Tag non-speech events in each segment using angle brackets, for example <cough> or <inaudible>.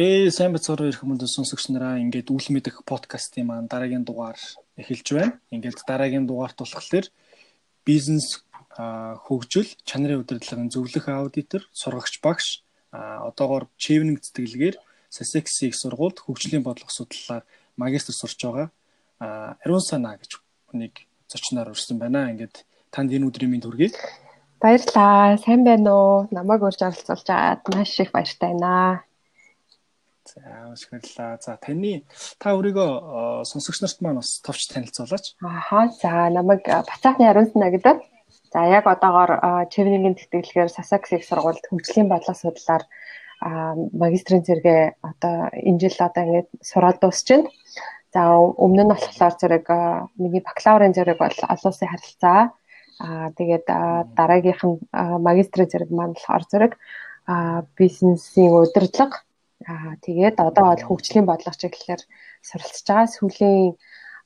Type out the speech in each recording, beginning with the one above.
Ээ сайн бацаараа ирэх бол сонсогч нараа ингээд үл мэдэх подкастын маань дараагийн дугаар эхэлж байна. Ингээд дараагийн дугаарт болохоор бизнес хөгжил, чанарын удирдлагын зөвлөх аудитор, сургагч багш одоогоор Chevning цэцгэлгээр Sussex их сургуульд хөгжлийн бодлого судлалаар магистр сурч байгаа. Ариун санаа гэж нэг зочноор урьсан байна. Ингээд танд энэ өдрийн минь төргий. Баярлаа. Сайн байна уу? Намайг урьж оролцуулж аваад маш их баяртай байна. За баярлалаа. За таны та өөрийгөө сонсогч нарт маань бас товч танилцуулаач. Ааха. За намайг Бацаахны Ариунсна гэдэг. За яг одоогоор Чевнигийн тэтгэлгээр Сасакс их сургуульд хөгжлийн бодлого судлаар магистрийн зэрэгээ одоо энэ жил одоо ингээд сураад дуусч байна. За өмнө нь болохоор зэрэг миний бакалаврын зэрэг бол олон улсын харилцаа. Аа тэгээд дараагийнх нь магистрийн зэрэг маань болохоор зэрэг бизнесийн удирдлага Аа тэгээд одоо бол хөгжлийн бодлого чиглэлээр суралцж байгаа. Сүүлийн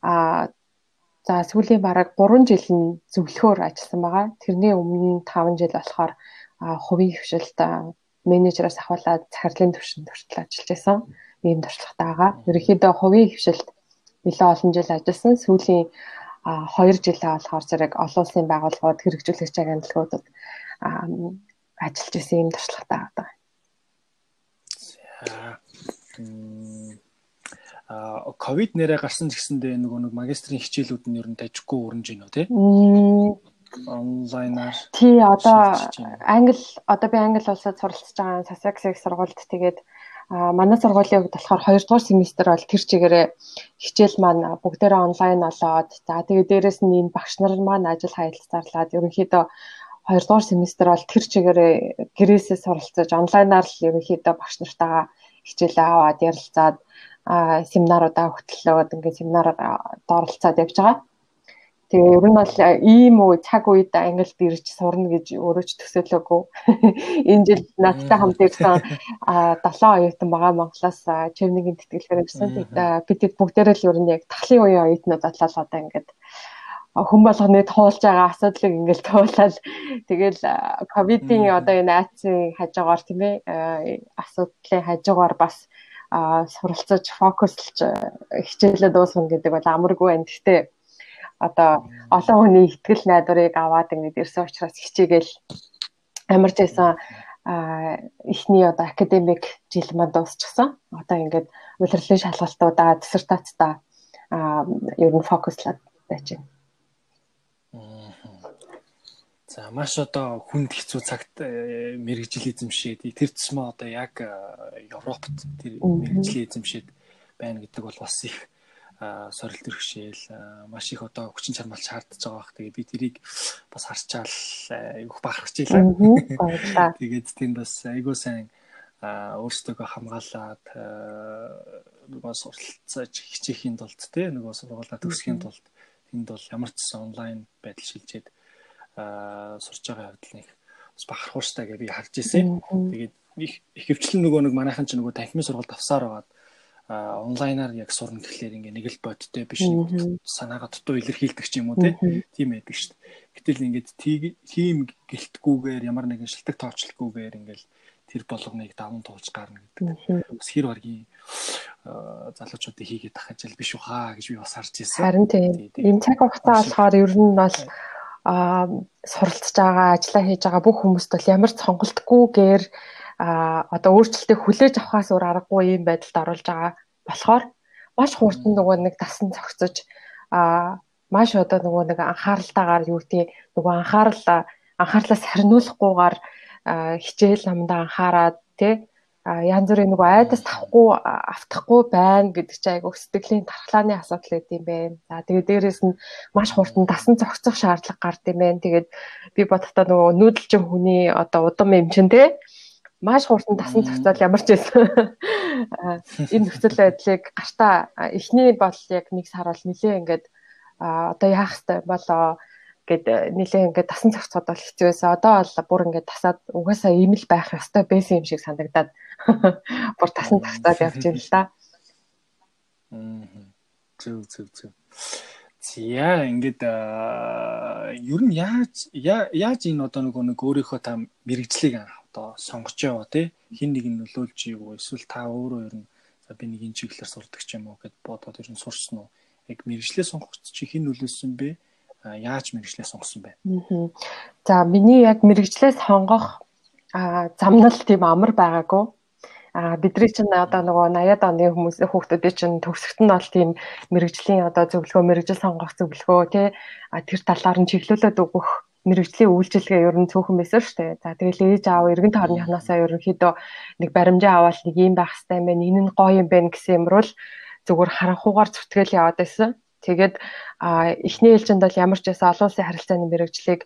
аа за сүүлийн бараг 3 жил нь зөвлөхөөр ажилласан байгаа. Тэрний өмнө 5 жил болохоор хувийн хвшилт менежероос ахуулаад захирлын төвшөнд хүртэл ажиллаж байсан. Ийм туршлагатай байгаа. Ерөнхийдөө хувийн хвшилт нэлээд олон жил ажилласан. Сүүлийн 2 жилээ болохоор зэрэг олон улсын байгууллагууд хэрэгжүүлэгч агентлагуудад ажиллаж исэн ийм туршлагатай байгаа. Аа ковид нэрээ гарсан гэсэндээ нөгөө нэг магистрийн хичээлүүд нь ер нь дажгүй өрнж гинөө тий. онлайнаар. Тий одоо англи одоо би англи улсад суралцж байгаа Sussex сургуульд тэгээд манай сургуулийн хувьд болохоор 2 дугаар семестр бол тэр чигээрээ хичээл маань бүгдээрээ онлайн болоод за тэгээд дээрэс нь энэ багш нар маань ажил хаялцаарлаад ерөнхийдөө 2 дугаар семестр бол тэр чигээрээ гэрээсээ суралцаж онлайнаар л ерөнхийдөө багш нартайгаа хичээлээ аваад ярилцаад семинаруудаа хөтлөөд ингээд семинараар оролцоод явж байгаа. Тэгээ ер нь бол ийм үү цаг үед англид ирж сурна гэж өөрөө ч төсөөлөөгүй. <laughs> Энэ жил надтай хамт ирсэн 7 оюутан байгаа Монголоос Чевнигийн тэтгэлгээр ирсэн. Бид бүгдээрээ л ер нь яг тахлын үеийн оюутнууд бодлоо одоо ингээд хүн болгоны туулж байгаа асуудлыг ингээл туулаад тэгэл ковидын одоо энэ айцын хажуугаар тийм ээ асуудлын хажуугаар бас суралцаж фокуслж хичээлээ дуусгана гэдэг бол амаргүй байна. Гэхдээ одоо олон хүний ихтгэл найдварыг аваад ингээд ирсэн учраас хичээгээл амарч байсан эхний одоо академик жил маань дуусчихсан. Одоо ингээд улирлын шалгалтуудаа диссертацтаа ер нь фокуслаад байж байна. За маш одоо хүнд хэцүү цагт э, мэрэгжил эзэмшээд тэр тусмаа одоо яг э, Европт тэр мэрэгжил эзэмшээд байна гэдэг бол бас их сорилт өргөшээл маш их одоо хүчин чармал шаардж байгаа бах. Тэгээ би тэрийг бас харчаал айгүйх бахархаж илаа. Тэгээд тэнд бас айгүй сайн өөрсдөө хамгаалаад нөгөө суралцаж хичээхийн тулд те нөгөө сургуулаа төгсөхийн тулд тэнд бол ямар ч онлайн байдал шилжээд сурж байгаа явдал нэг бас бахархууштай гэж би харж ирсэн. Тэгээд их хөвчлэн нөгөө нэг манайхан ч нөгөө танхимын сургалт авсаар байгаад онлайнаар яг сурна гэхлээр ингээ нэг л бодтой биш нэг санаагаа дутуу илэрхийлдэг ч юм уу тийм байдаг шүү дээ. Гэтэл ингээд тийм гэлтгүүгээр ямар нэгэн шилдэг тоочлоггүйгээр ингээл тэр болгоныг даван туулж гарна гэдэг. Бас хэр баргийн залуучуудыг хийгээд тахаж л биш ухаа гэж би бас харж ирсэн. Харин тийм. Энэ цаг хугацаа болохоор ер нь бол а суралцж байгаа, ажиллаа хийж байгаа бүх хүмүүст бол ямар ч сонголтгүйгээр а одоо өөрчлөлтийг хүлээж авахаас өөр аргагүй юм байдалд оруулж байгаа болохоор маш хурдан нөгөө нэг дасан цогцож а маш одоо нөгөө нэг анхааралтайгаар юу гэдэг нөгөө анхаарал анхаарлаа сарниулахгүйгээр хичээл намдаа анхаарад тий янз бүрийн нөгөө айдас тавхгүй автахгүй байна гэдэг чинь айгу сэтгэлийн тархлааны асуудал гэдэг юм байна. За тэгээд дээрэс нь маш хурдан дасан зохицох шаардлага гард юм байна. Тэгээд би бодохдоо нөгөө нүүдэлчин хүний одоо удам юм чин те маш хурдан дасан зохицол ямар ч байсан. <laughs> Энэ нөхцөл байдлыг гартаа эхний бол яг нэг сар бол нилээ ингээд одоо яах хэвээр болоо гэд нилээ ингээд тасан зохицоход бол хэцүү байсан. Одоо бол бүр ингээд тасаад угаасаа ийм л байх ёстой байсан юм шиг санагдаад <laughs> бүр тасан тагтаад явж байна л да. Зөв зөв зөв. Зя ингээд ер нь яаж яаж энэ одоо нөгөө нэг өөрийнхөө та мэрэгжлийг одоо сонгож яваа тий хин нэг нь нөлөөлж ийгүү эсвэл та өөрөө ер нь за би нэг энэ чиглэлээр сурдаг ч юм уу гэд бодоод ер нь сурсан уу яг мэрэгчлээ сонгох чи хин нөлөөсөн бэ яаж мэрэгчлээ сонгосон бэ за миний яг мэрэгчлээ сонгох замнал тийм амар байгаагүй А бидний чинь одоо нөгөө 80-аад оны хүмүүс хүүхдүүдийн чинь төгсөлт нь бол тийм мэрэгжлийн одоо зөвлөгөө мэрэгжил сонгох зөвлөгөө тий тэр талаар нь чиглүүлээд өгөх мэрэгжлийн үйлчилгээ ер нь цөөхөн байсан шүү дээ. За тэгэл ээж аав эргэн тойрныхнаасаа ерөнхийдөө нэг баримжаа аваад нэг юм байх юм байна. Энэ нь гоё юм байна гэсэн юмруул зүгээр харанхуугаар зүтгэл яваад байсан. Тэгээд эхний ээлжинд бол ямар ч байсан олон улсын харилцааны мэрэгжлийг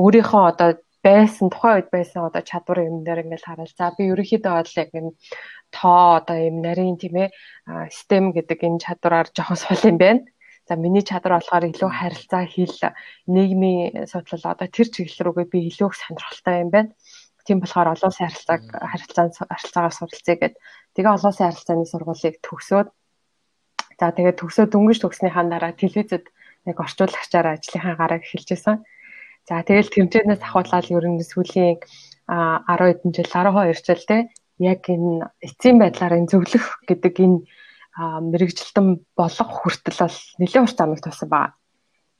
өөрийнхөө одоо байсан тухайн үед байсан одоо чадвар юм дээр ингээл харуул. За би ерөнхийдөө бол яг юм тоо одоо юм нарийн тийм ээ систем гэдэг энэ чадвараар жоохон сул юм байна. За миний чадвар болохоор илүү харилцаа хэл нийгмийн судлал одоо тэр чиглэл рүүгээ би илүү их сонирхолтой юм байна. Тийм болохоор олон улсын харилцааг харилцаан харилцаагаар суралцъя гэд. Тэгээ олон улсын харилцааны сургуулийг төгсөөд за тэгээ төгсөөд дөнгөж төгснөхийн дараа телевизэд яг орчуулагчаар ажлынхаа гараг эхэлжсэн. За тэгэл тэмцээнээс ахуулаад ер нь сүүлийн 10 хэдэн жил 12 жил те яг энэ эцсийн байдлаар энэ зөвлөх гэдэг энэ мэрэгжилтэн болох хүртэл бол нэлээд урт замыг тулсан байна.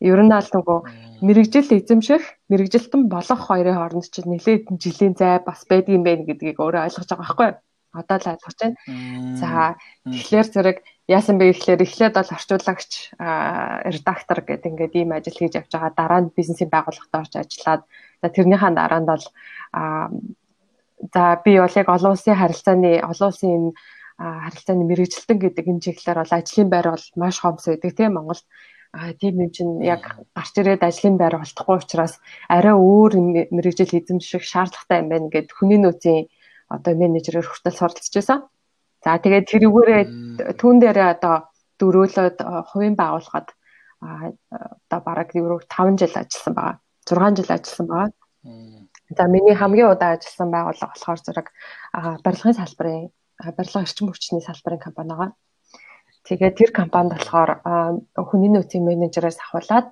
Ер нь аль нөгөө мэрэгжил эзэмших, мэрэгжилтэн болох хоёрын хооронд чинь нэлээд жилийн зай бас байдгийм байх гэдгийг өөрөө ойлгож байгаа байхгүй юу? Одоо л ойлгож байна. За тэгэхээр зэрэг яасан бэ гэхлээр эхлээд бол орчуулагч редактор гэдэг ингээд ийм ажил хийж явж байгаа. Дараа нь бизнесийн байгууллагад орж ажиллаад за тэрнийхээ дараа нь бол за би бол яг олон улсын харилцааны олон улсын харилцааны мэрэгжилтэн гэдэг энэ чиглэлээр бол ажлын байр бол маш хомс байдаг тийм Монголд тийм юм чинь яг гарч ирээд ажлын байр болтохгүй учраас арай өөр мэрэгжил эзэмших шаардлагатай юм байна гэд хүний нөөцийн одоо менежерээр хүртэл суралцж байсан. За тэгээд тэрүүгээрээ түүн дээрээ одоо дөрөөлөд хувийн байгууллагад одоо бараг 5 жил ажилласан байгаа. 6 жил ажилласан байгаа. За миний хамгийн удаа ажилласан байгууллага болохоор зэрэг барилгын салбарын барилга эрчим хүчний салбарын компани байгаа. Тэгээд тэр компанид болохоор хүний нөөцийн менежерээс ахуулаад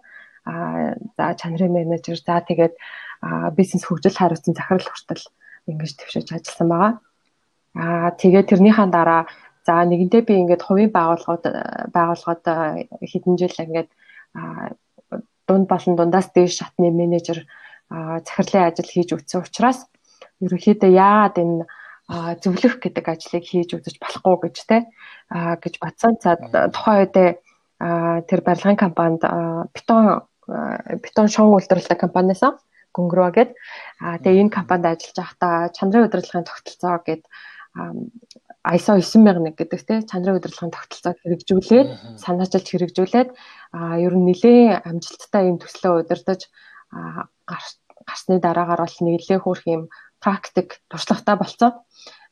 за чанарын менежер за тэгээд бизнес хөгжил хариуцсан захирал хүртэл ингэж төвшөж ажилласан байгаа. Аа тэгээд тэрнийхэн дараа за нэгэнтээ би ингээд хувийн байгууллагууд байгууллагад хэдэн жил ингээд дунд болон дундаас дээш шатны менежер захирлын ажил хийж үтсэн учраас ерөнхийдөө яагаад энэ зөвлөх гэдэг ажлыг хийж үзэж болохгүй гэж те гэж батсан. За тухайн үед тэр барилгын компанид бетон бетон шон үйлдвэрлэдэг компаниасан Гөнгөрөө гээд а тэгээ энэ компанид ажиллаж байхдаа чанарын удирдлагын тогтолцоо гээд ISO 9001 гэдэг те чанарын удирдлагын тогтолцоог хэрэгжүүлээд санаачилж хэрэгжүүлээд а ер нь нэлээд амжилттай юм төслөө удирдах гарсны дараагаар бол нэлээд хөөрх юм практик туршлагатай болцсон.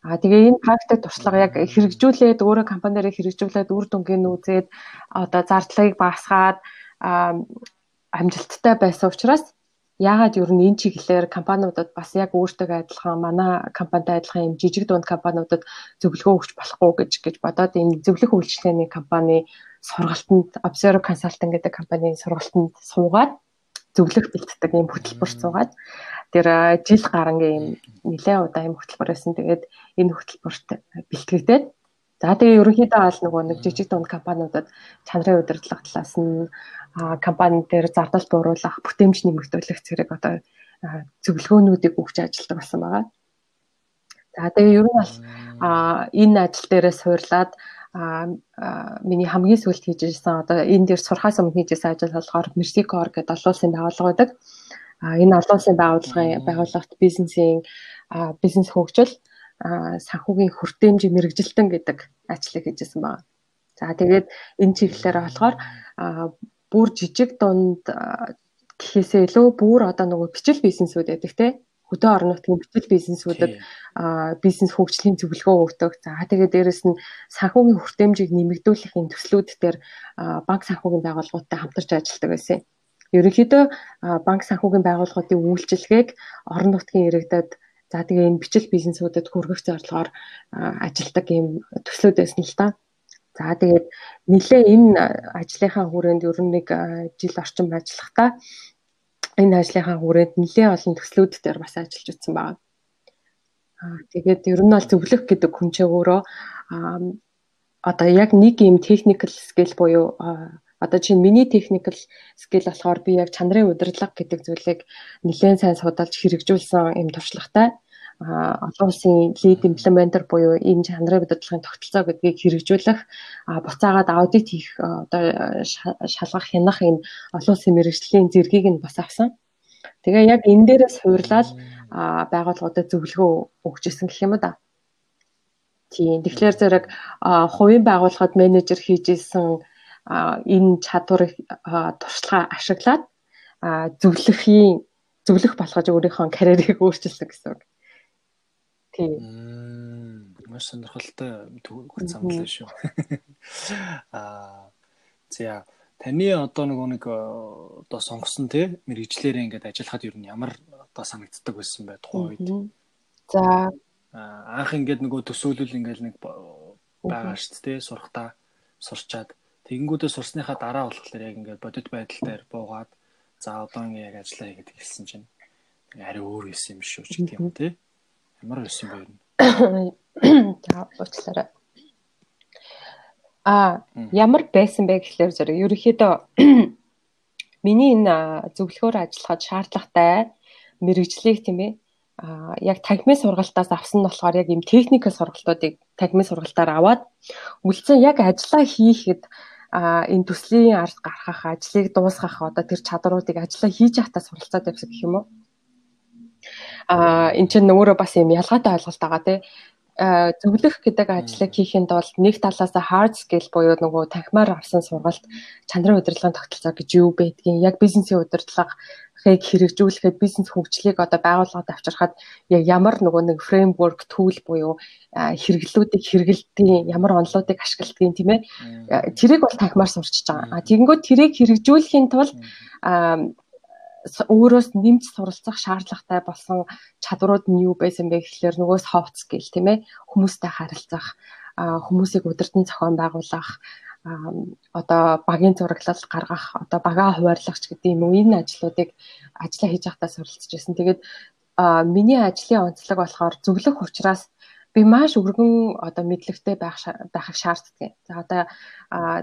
А тэгээ энэ практик туршлага яг хэрэгжүүлээд өөрөө компаниараа хэрэгжүүлээд үр дүнгийн үзээд одоо зардлагыг багасгаад амжилттай байсан учраас яагаад ер нь энэ чиглэлээр компаниудад бас яг өөртөө адилхан манай компанитай адилхан юм жижиг дунд компаниудад зөвлөгөө өгч болохгүй гэж гэж бодоод энэ зөвлөх үйлчлэгээний компани сургалтанд Observe Consulting гэдэг компанийн сургалтанд суугаад зөвлөх бэлддэг юм хөтөлбөр суугаад тэр жил гарангийн юм нэлээд удаа юм хөтөлбөр байсан. Тэгээд энэ хөтөлбөрт бэлтгэгдээд За тэгээ ерөнхийдөө аль нөгөө нэг жижиг дунд компаниудад чанарын удирдлага талаас нь компани дээр зардал бууруулах, бүтээмж нэмэгдүүлэх зэрэг одоо зөвлөгөөнүүдийг өгч ажилладаг болсон байгаа. За тэгээ ер нь бол энэ ажил дээрээ суурлаад миний хамгийн сүүлд хийж ирсэн одоо энэ дээр сурхаас өмнө хийжсэн ажил болохоор Mercicor гэдэг олон улсын байгууллага байдаг. А энэ олон улсын байгууллагын байгууллагт бизнесийн бизнес хөгжил санхүүгийн хүртээмж мэрэгжилтэн гэдэг ажлыг хийжсэн байна. За тэгээд энэ чиглэлээр болохоор бүр жижиг дунд гэхээсээ илүү бүр одоо нөгөө бичил бизнесүүд байдаг те хөдөө орон нутгийн бичил бизнесүүдэд бизнес хөгжлийн зөвлөгөө өгдөг. За тэгээд дээрэс нь санхүүгийн хүртээмжийг нэмэгдүүлэхийн төслүүд дээр банк санхүүгийн байгууллагуудтай хамтарч ажилладаг байсан. Ерөнхийдөө банк санхүүгийн байгууллагуудын үйлчилгээг орон нутгийн иргэдэд За тэгээ энэ бичил бизнесүүдэд хүргэх зорилгоор ажилдаг ийм төслүүд байсан л та. За тэгээд нэлээ энэ ажлынхаа хүрээнд ер нь нэг жил орчим ажиллахдаа энэ ажлынхаа хүрээнд нэлээ олон төслүүд дээр бас ажиллаж утсан байна. тэгээд ер нь бол зөвлөх гэдэг хүнчээ өөрөө одоо яг нэг юм technical skill буюу одоо чинь миний technical skill болохоор би яг чанарын удирдлага гэдэг зүйлийг нэлээд сайн судалж хэрэгжүүлсэн юм туршлагатай олон улсын lead implementer буюу энэ чанарын удирдлагын тогтолцоо гэдгийг хэрэгжүүлэх буцаагаад аудит хийх одоо шалгах хянах энэ олон улсын мэрэгжлийн зэргийг нь бас авсан. Тэгээ яг энэ дээрээс хуурлаад байгууллагуудад зөвлөгөө өгч исэн гэх юм да. Тийм. Тэгэхээр зэрэг хувийн байгууллагад менежер хийж исэн энэ чадварыг туршлага ашиглаад зөвлөхийн зөвлөх болгож өөрийнхөө карьерийг өөрчилсөн гэсэн үг. Тийм. Маш сонирхолтой. Төгс замлаа шүү. <laughs> Аа за таны одоо нөгөө нэг одоо сонгосон те мэрэгчлэрээ ингээд ажиллахад ер нь ямар одоо санагддаг байсан бай тухайн үед. За. Анх ингээд нөгөө төсөөлөл ингээд нэг байгаа шүү дээ сурахтаа сурчаад. Тэгэнгүүтээ сурсныхаа дараа болохоор яг ингээд бодит байдал дээр буугаад за одоо ингээд яг ажиллаа хийгээд хэлсэн чинь. Арай өөр юм шүү ч юм те. Ямар байсан бэ нь? За уучлаарай. А ямар байсан бэ гэхлээр зэрэг ерөнхийдөө миний энэ зөвлөхөөр ажиллахад шаардлагатай мэрэгжлийг тийм ээ а яг тагмын сургалтаас авсан нь болохоор яг юм техникэл сургалтуудыг тагмын сургалтаар аваад үлдсэн яг ажиллаа хийхэд а энэ төслийн ард гаргах ажлыг дуусгах одоо тэр чадруудыг ажиллаа хийж явахдаа суралцаад явсан гэх юм уу а эн чинь өөрөө бас юм ялгаатай ойлголт байгаа тий зөвлөх гэдэг ажлыг хийхэд бол нэг талаас hard skill буюу нөгөө танхимаар авсан сургалт чанарын удирдлагын тогтолцоо гэж юу байдгийг яг бизнесийн удирдлагыг хэрэгжүүлэхэд бизнес хөгжлийг одоо байгууллагад авчирхад яг ямар нөгөө нэг фреймворк tool буюу хэрэглүүдийг хэрэгэлтийн ямар онолуудыг ашигладгийг тийм ээ. Тэрийг бол танхимаар сурчиж байгаа. Тэгэнгүүт тэрийг хэрэгжүүлэхийн тулд өөрөөс нэмж суралцах шаардлагатай болсон чадварууд нь юу байсан бэ гэхлээр нөгөө soft skill тийм ээ хүмүүстэй харилцах хүмүүсийг удирдан зохион байгуулах одоо багийн зураглал гаргах одоо багаа хуваарлах ч гэдэг юм уу энэ ажлуудыг ажиллаа хийж байхдаа суралцж байсан. Тэгээд миний ажлын онцлог болохоор зөвлөх учраас би маш өргөн одоо мэдлэгтэй байх байхыг шаарддаг. За одоо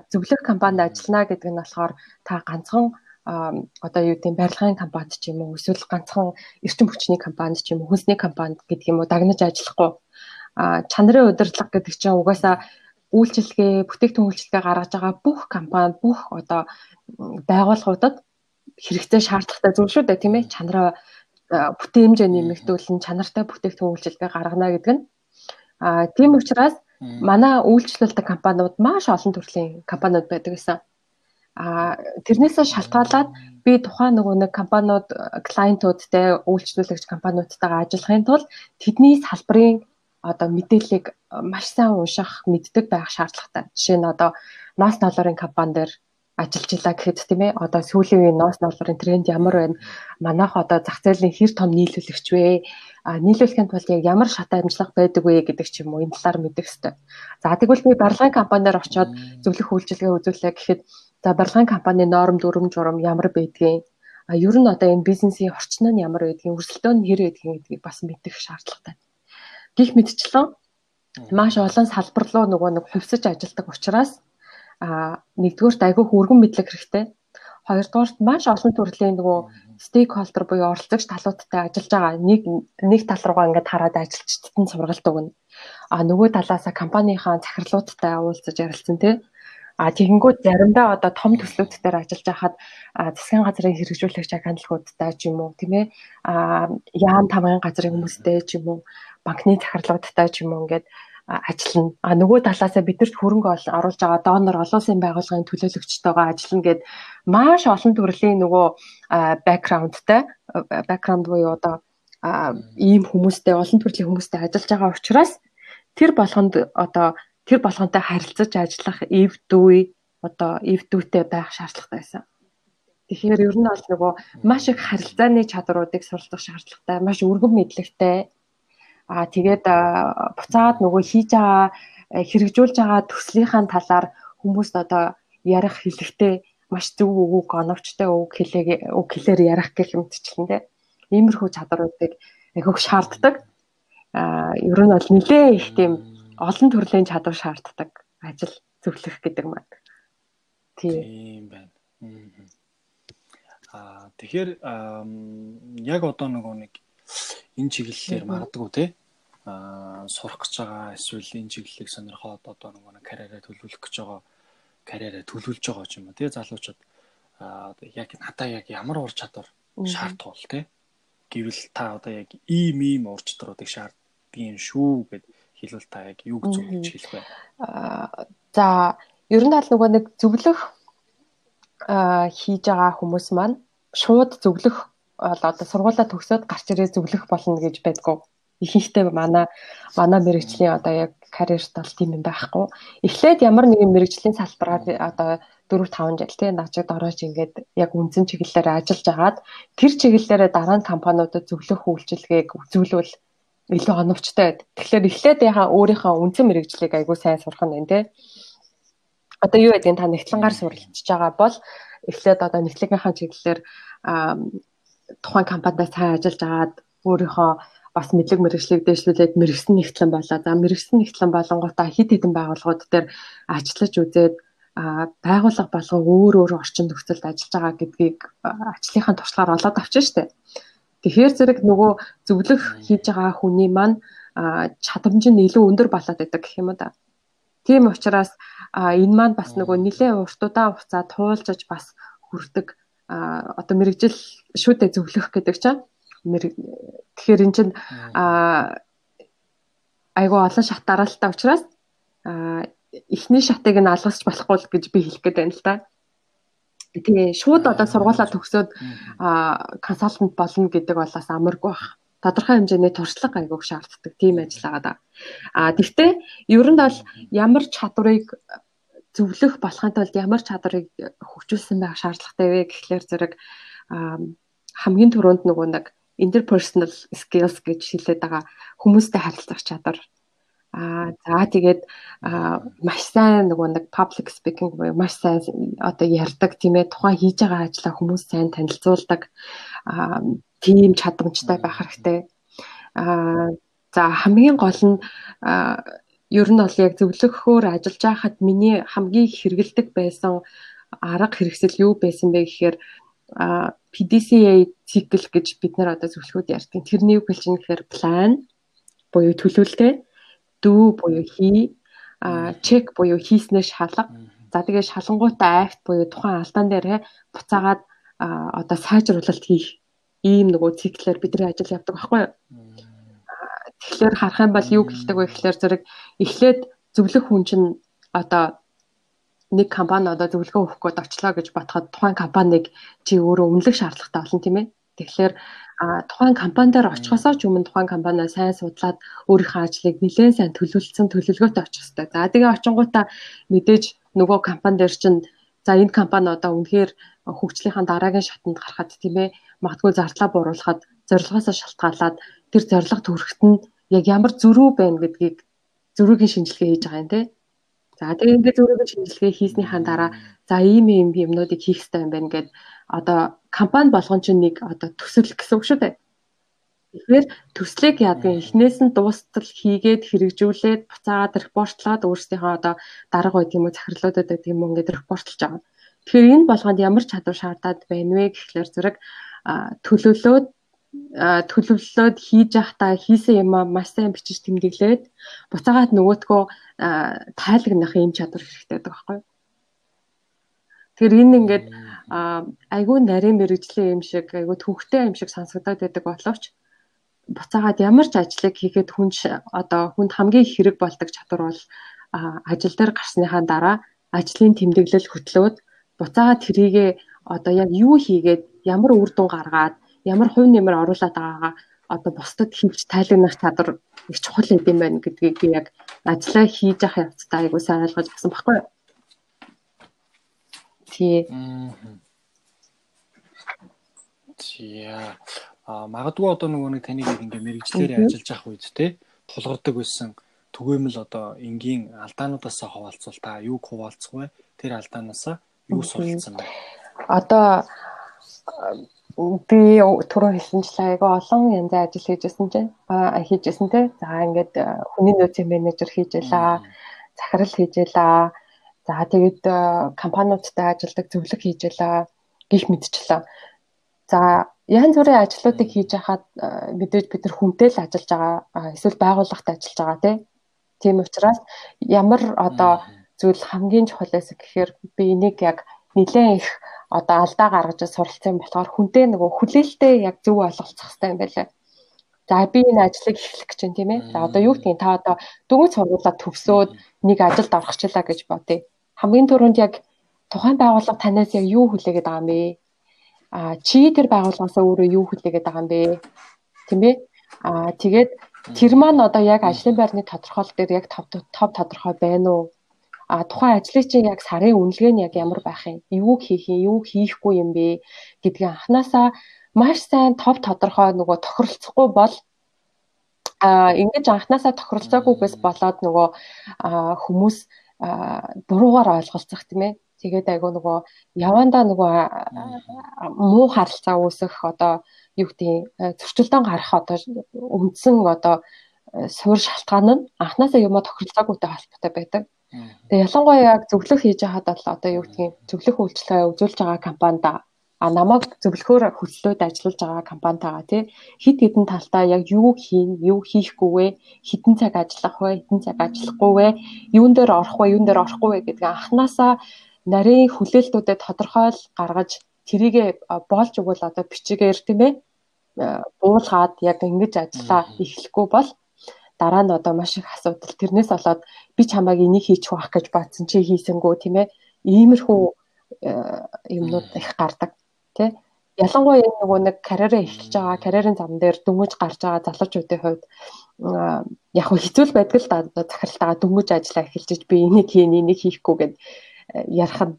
зөвлөх компанид ажиллана гэдэг нь болохоор та ганцхан одоо юу гэдэм барилгын компанид ч юм уу эсвэл ганцхан эрчим хүчний компанид ч юм уу хүнсний компанид гэдэг юм уу дагнаж ажиллахгүй. А чанарын удирдлага гэдэг чинь угаасаа үйлчилгээ бүтээгдэхүүн үйлчилгээ гаргаж байгаа бүх компани бүх одоо байгууллагуудад хэрэгтэй шаардлагатай зүйл шүү дээ тийм ээ. Чанараа бүтээмжээ нэмэгдүүлэн чанартай бүтээгдэхүүн үйлчилгээ гаргана гэдэг нь. А тийм учраас манай үйлчлүүлдэг компаниуд маш олон төрлийн компаниуд байдаг гэсэн А тэрнээсээ шалтгаалаад би тухайн нөгөө нэг компаниуд клиентуудтай үйлчлүүлэгч компаниудтайгаа ажиллахын тулд тэдний салбарын одоо мэдээллийг маш сайн унших мэддэг байх шаардлагатай. Жишээ нь одоо ноос ноолорын компани дээр ажиллаж илаа гэхэд тийм ээ одоо сүүлийн үеийн ноос ноолорын тренд ямар байна? Манайх одоо зах зээлийн хэр том нийлүүлэгч вэ? А нийлүүлэхийн тулд яг ямар шат амжилга байдаг вэ гэдэг ч юм уу энэ талаар мэдэх хэрэгтэй. За тэгвэл би барилгын компаниар очиод зөвлөх үйлчилгээ үзүүлээ гэхэд За барилгын компани норм дүрм журам ямар байдгийг а ер нь одоо энэ бизнесийн орчин нь ямар байдгийг өрсөлдөөн нь хэр байдгийг гэдгийг бас мэдэх шаардлагатай. Гэх мэтчлэн маш олон салбар руу нөгөө нэг хувьсаж ажилладаг учраас а нэгдүгээрт айгүй хүргэн мэдлэг хэрэгтэй. Хоёрдугаарт маш олон төрлийн нөгөө стейкхолдер буюу оролцогч талуудтай ажиллаж байгаа нэг нэг тал руугаа ингээд хараад ажилчдад нь сургалт өгнө. А нөгөө талаас компанийнхаа захирлуудтай уулзаж ярилцсан тий А тэгэнгүүт заримдаа одоо том төслүүд дээр ажиллаж байхад засгийн газрын хэрэгжүүлэгч хандлагуудтай ч юм уу тийм ээ яам тамгын газрын хүмүүстэй ч юм уу банкны захирлагуудтай ч юм уу ингээд ажиллана. А нөгөө талаасаа бидэрт хөрөнгө оруулж байгаа донор олон улсын байгууллагын төлөөлөгчтэйгээ ажиллана гэд маш олон төрлийн нөгөө бэкграундтай бэкграунд буюу одоо ийм хүмүүстэй олон төрлийн хүмүүстэй ажиллаж байгаа учраас тэр болгонд одоо тэр болгонтой харилцаж ажиллах эв дүү одоо эв дүүтэй байх шаардлагатай байсан. Тэгэхээр ер нь бол нөгөө маш их харилцааны чадруудыг суралцах шаардлагатай, маш өргөн мэдлэгтэй. Аа тэгээд буцаад нөгөө хийж байгаа хэрэгжүүлж байгаа төслийнхаа талаар хүмүүст одоо ярих хэлэхдээ маш зөв үг оновчтой үг хэлээ үг хэлээр ярих гэх юм төчлөн тэ. Иймэрхүү чадруудыг айгүйх шаарддаг. а ер нь бол нэлээ их тийм олон төрлийн чадвар шаарддаг ажил зөвлөх гэдэг маань. Тийм байна. Аа тэгэхээр яг одоо нөгөө нэг энэ чиглэлээр магадгүй те. Аа сурах гэж байгаа эсвэл энэ чиглэлийг сонирхоод одоо нөгөө нэг карьераа төлөвлөх гэж байгаа карьераа төлөвлөж байгаа юм те залуучууд. Аа яг надаа яг ямар ур чадвар шаардах бол те. Гэвэл та одоо яг ийм ийм ур чадруудыг шаарддаг юм шүү гэд хэлвэл та яг юуг зөвлөж хэлэх вэ? Аа за ер нь аль нөгөө нэг зөвлөх аа хийж байгаа хүмүүс маань шууд зөвлөх бол одоо сургуулаа төгсөөд гарч ирээ зөвлөх болно гэж байдгүй. Ихэнхдээ манай манай мэрэгчлийн одоо яг карьерт бол тийм юм байхгүй. Эхлээд ямар нэгэн мэрэгжлийн салбараар одоо 4 5 жил тийм нажид орооч ингээд яг үндсэн чиглэлээр ажиллаж агаад тэр чиглэлээр дараа нь компаниудад зөвлөх үйлчилгээг үзүүлвэл илүү оновчтой байд. Тэгэхээр эхлээд яхаа өөрийнхөө үндсэн мэрэгжлийг айгүй сайн сурах нь байна тийм одоо юу гэдгийг та нэгтлэнгаар суралцж байгаа бол эхлээд одоо нэгтлэгийнхаа чиглэлээр тухайн компанидаа сайн ажиллаж агаад өөрийнхөө бас мэдлэг мэрэгчлийг дэвшлүүлээд мэрэгсэн нэгтлэн болоо. За мэрэгсэн нэгтлэн болонгуудаа хит хитэн байгууллагууд дээр ажиллаж үзээд байгууллага болго өөр өөр орчин нөхцөлд ажиллаж байгаа гэдгийг ажлынхаа туршлагаар олоод шүү дээ. Тэгэхээр зэрэг нөгөө зөвлөх хийж байгаа хүний маань чадамж нь илүү өндөр болоод байдаг гэх юм да. Тийм учраас энэ маань бас нөгөө нэлээд урт удаан хугацаа туулжж бас хүрдэг одоо мэрэгжил шүүдэ зөвлөх гэдэг чинь тэгэхээр эн чинь айгу олон шат дараалтаа учраас эхний шатыг нь алгасч болохгүй л гэж би хэлэх гээд байна л да. Тэгээ шууд одоо сургуулаа төгсөөд консалтант болно гэдэг бол бас амаргүй бах тодорхой хэмжээний туршлага айгуух шаарддаг тийм ажил байгаа. А тэгвэл ер нь бол ямар чадварыг зөвлөх болохын тулд ямар чадварыг хөгжүүлсэн байх шаардлагатай вэ гэхлээр зэрэг хамгийн түрүүнд нөгөө нэг interpersonal skills гэж хэлээд байгаа хүмүүстэй харилцах чадвар. Аа за тэгээд маш сайн нөгөө нэг public speaking буюу маш сайн одоо ярьдаг тийм ээ тухайн хийж байгаа ажлаа хүмүүс сайн танилцуулдаг. Тийм чадамжтай байх хэрэгтэй. Аа за хамгийн гол нь ер нь бол яг зөвлөхөөр ажиллаж байхад миний хамгийн хэрэгэлдэг байсан арга хэрэгсэл юу байсан бэ гэхээр PDCA цикл гэж бид нар одоо зөвлөхөд ярьдаг. Тэрний үг хэлж нэхэр plan буюу төлөвлөлтөө do буюу хий а чек буюу хийснээр шалга. За тэгээ шалангуудаа акт буюу тухайн алдаан дээр буцаагаад одоо сайжруулалт хийх ийм нөгөө циклээр бидний ажил явдаг байхгүй юу? Тэгэхээр харах юм бол юу гэлдэг вэ гэхээр зэрэг эхлээд зөвлөх хүн чинь одоо нэг компани одоо зөвлөгөө өгөх гээд очлоо гэж бодоход тухайн компанийг чи өөрөө өмнөлөх шаардлагатай болно тийм ээ. Тэгэхээр тухайн компани дээр очихосоо ч өмнө тухайн компаниа сайн судлаад өөрийнхөө ажлыг нэлээд сайн төлөвлөсөн төлөвлөгөөтэй очих хэрэгтэй. За тэгээ очингуудаа мэдээж нөгөө компани дээр чинь за энэ компани одоо үнэхээр хөгжлийнхаа дараагийн шатанд гарахад тийм ээ магадгүй зардлаа бууруулахад зорилгоосоо шалтгаалаад тэр зорилго төрөхт нь яг ямар зөрүү байна гэдгийг зөрүүгийн шинжилгээ хийж байгаа юм тий. За тэгээ ингээд зөрүүгийн шинжилгээ хийснийхаа дараа за ийм ийм юмнуудыг хийх хэрэгтэй юм байна гэд одоо компани болгон чинь нэг одоо төсөл гэсэн үг шүү дээ. Тэгэхээр төслийг яадаг эхнээс нь дуустал хийгээд хэрэгжүүлээд буцаагаад репортлоод өөрсдийнхөө одоо дарга байт юм уу захирлуудад байт юм уу ингээд репортлж байгаа. Тэгэхээр энэ болгонд ямар чадвар шаардаад байна вэ гэхлээр зэрэг төлөвлөөд төлөвлөлөөд хийж явахдаа хийсэн юм маш сайн бичиж тэмдэглээд буцаагаад нөгөөдгөө тайлагнах юм чадвар хэрэгтэй байдаг байхгүй юу? Тэгэхээр энэ ингээд айгүй нарийн мэрэгжлийн юм шиг айгүй төвхтэй юм шиг сонсогдоод байдаг боловч буцаагаад ямар ч ажлыг хийхэд хүн одоо хүнд хамгийн хэрэг болдог чадвар бол ажил дээр гарсныхаа дараа ажлын тэмдэглэл хөтлөөд буцаагаад тэрийгэ одоо яг юу хийгээд ямар үр дүн гаргаад ямар хувь нэмэр оруулаад байгаагаа одоо бусдад хэлж тайлагнах чадвар их чухал юм байна гэдгийг би яг ажиллаа хийж явах явцдаа айгуу сайн ойлгож авсан баггүй юу. Тий. Тийя. А магадгүй одоо нөгөө нэг таныг ингээ мэрэгчлэрээ ажиллаж явах үед те тулгардаг байсан түгээмэл одоо энгийн алдаануудаас хаваалцвал та юуг хуваалцах вэ? Тэр алдаанаас юу суралцсан бэ? Одоо би түрүү хэлсэнчлээ айгүй олон янзын ажил хийжсэн чинь аа хийжсэн те. За ингээд хүний нөөцийн менежер хийжэлаа, захирал хийжэлаа. За тэгээд компаниудтай ажилдаг зөвлөх хийжэлаа гих мэдчихлээ. За янз бүрийн ажлуудыг хийж хахад мэдээж бид нар хүнтэй л ажиллаж байгаа эсвэл байгууллагт ажиллаж байгаа тийм учраас ямар одоо зүйл хамгийн чухалээс гэхээр би энийг яг нэлээд их одоо алдаа гаргаж суралцсан болохоор хүнтэй нөгөө хүлээлттэй яг зөв ойлголцох хэрэгтэй юм байлаа. За би энэ ажлыг эхлэх гэж байна тийм ээ. За одоо юу гэдгийг та одоо дөнгөж сургуулаад төгсөөд нэг ажилд орчихлаа гэж бодъё. Хамгийн түрүүнд яг тухайн байгууллага танаас яг юу хүлээгээд байгаа юм бэ? А чи тэр байгууллагаас өөрөө юу хүлээгээд байгаа юм бэ? Тийм ээ? А тэгээд тэр маань одоо яг ажлын байрны тодорхойл дээр яг тав тав тодорхой байна уу? А тухайн ажлын чинь яг сарын үнэлгээ нь яг ямар байх юм? Юу хийх юм, юу хийхгүй юм бэ гэдгийг анханасаа маш сайн тов тодорхой нөгөө тохиролцохгүй бол а ингэж анханасаа тохиролцоогүйгээс болоод нөгөө хүмүүс буруугаар ойлголцох тийм ээ Тэгээд айгүй нөгөө явандаа нөгөө муу харилцаа үүсэх одоо юу гэдгийг зөрчилдөөн гарах одоо үндсэн одоо суур шалтгаан нь анханасаа юмаа тохиролцоогүйтэй холбоотой байдаг. Тэгээ ялангуяа яг зөвлөх хийж байхад бол одоо юу гэдгийг зөвлөх үйлчлэгээ үзүүлж байгаа компанид а намайг зөвлөхөөр хөтлөөд ажиллаж байгаа компанитайгаа тий хит хитэн талтаа яг юу хийн, юу хийхгүй вэ, хитэн цаг ажиллах вэ, хитэн цаг ажиллахгүй вэ, юун дээр орох вэ, юун дээр орохгүй вэ гэдгийг анханасаа нарийн хүлээлтүүдэд тодорхойл гаргаж тэрийгэ боолж өгвөл одоо бичигээр тийм ээ буулгаад яг ингэж ажиллаа эхлэхгүй бол дараа нь одоо маш их асуудал тэрнээс болоод би чамайг энийг хийчих واخ гэж бодсон чи хийсэнгүү тийм ээ иймэрхүү юмнууд их гардаг тий ялангуяа энэ нөгөө нэг карьераа эхэлж байгаа карьерийн зам дээр дөнгөж гарч байгаа залуучуудын хувьд яг хэцүү байдаг л да захиралтаа дөнгөж ажиллаа эхэлж би энийг хийн энийг хийхгүй гэд ярих нь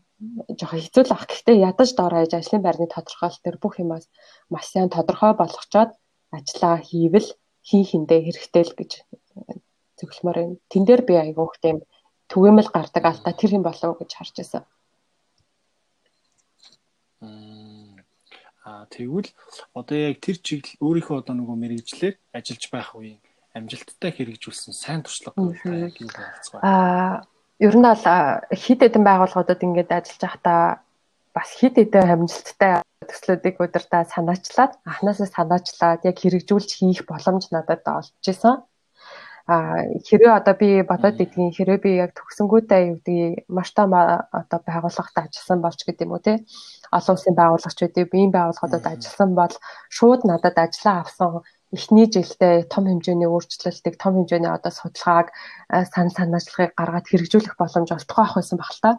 жоохон хэцүү л ах. Гэхдээ ядаж доор хаяж ажлын байрны тодорхойлолт төр бүх юмас маш сайн тодорхой болгочоод ажиллаа хийвэл хин хиндэ хэрэгтэй л гэж зөвлөмөр юм. Тэн дээр би айгуух тийм түгээмэл гардаг алдаа тэр юм болов гэж харж байсан. Аа тэгвэл одоо яг тэр чиглэл өөрийнхөө одоо нөгөө мэрэгжлэр ажиллаж байх үеийн амжилттай хэрэгжүүлсэн сайн туршлага гэвэл яг юу байна? Аа ер нь бол хит хэдэн байгууллагуудад ингээд ажиллаж байхдаа бас хит хэдэн амжилттай төслүүдийг удирдаа санаачлаад анханасаа санаачлаад яг хэрэгжүүлж хийх боломж надад олж исэн. А хэрвээ одоо би бодоод идгийн хэрвээ би яг төгсөнгүүтээ юу гэдгийг маш том одоо байгууллагад ажилласан болж гэдэг юм уу те олон улсын байгууллагчдыг биеийн байгууллагуудад ажилласан бол шууд надад ажиллаа авсан эхний жилдээ том хэмжээний өөрчлөлтийг том хэмжээний одоо судалгааг сан санаачлагыг гаргаад хэрэгжүүлэх боломж олдохгүй ах байсан баг л та.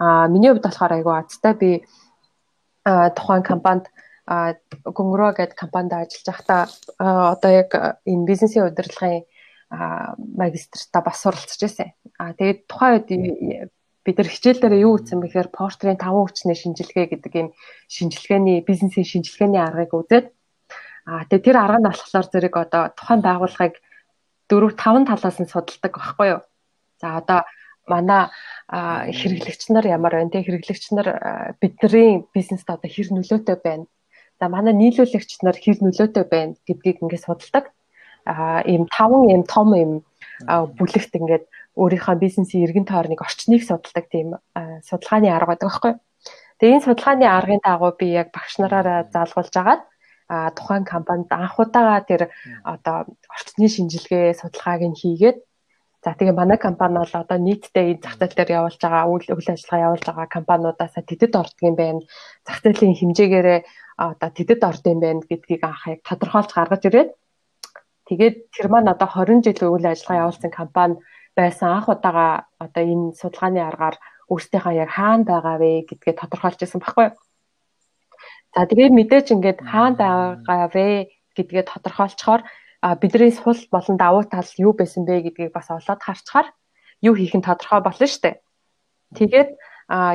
Аа миний хувьд болохоор айгүй азтай би тухайн компанид Гөнгөрөө гэдэг компанид ажиллаж байхдаа одоо яг энэ бизнесийн удирдлагын магистртаа бас суралцж байсан. Аа тэгээд тухайн үед бид нар хичээл дээр юу гэсэн бэхээр портрийн 5 хүчний шинжилгээ гэдэг ийм шинжилгээний бизнесийн шинжилгээний аргыг үзээд Аа тэгээ тэр арга нь болохоор зэрэг одоо тухайн байгууллагыг дөрөв таван талаас нь судалдаг байхгүй юу. За одоо манай хэрэглэгч нар ямар байна те хэрэглэгч нар бидний бизнест одоо хэр нөлөөтэй байна. За манай нийлүүлэгч нар хэр нөлөөтэй байна гэдгийг ингээд судалдаг. Аа ийм таван ийм том ийм бүлэгт ингээд өөрийнхөө бизнесийн эргэн тойрныг орчныг судалдаг тийм судалгааны арга байдаг байхгүй. Тэгээ энэ судалгааны аргын дагуу би яг багш нараараа заалгуулж агаад а тухайн компанид анх удаага тэр одоо орчны шинжилгээ судалгааг нь хийгээд за тэгээ манай компани бол одоо нийтдээ энэ зах зээл дээр явуулж байгаа үйл үйл ажиллагаа явуулж байгаа компаниудаас тэдэд ордгийн байна. Зах зээлийн хэмжээгээрээ одоо тэдэд ордгийн байна гэдгийг анх яг тодорхойлж гаргаж ирээд тэгээд тэр маань одоо 20 жил үйл ажиллагаа явуулсан компани байсан. Анх удаага одоо энэ судалгааны аргаар өөрсдийнхөө яг хаана байгаа вэ гэдгээ тодорхойлж ирсэн байхгүй юу? За тэгээд мэдээж ингээд хаана байгаа вэ гэдгээ тодорхойлцохоор бидний сул болон давуу тал юу байсан бэ гэдгийг бас олоод харцгаар юу хийх нь тодорхой болно шүү дээ. Тэгээд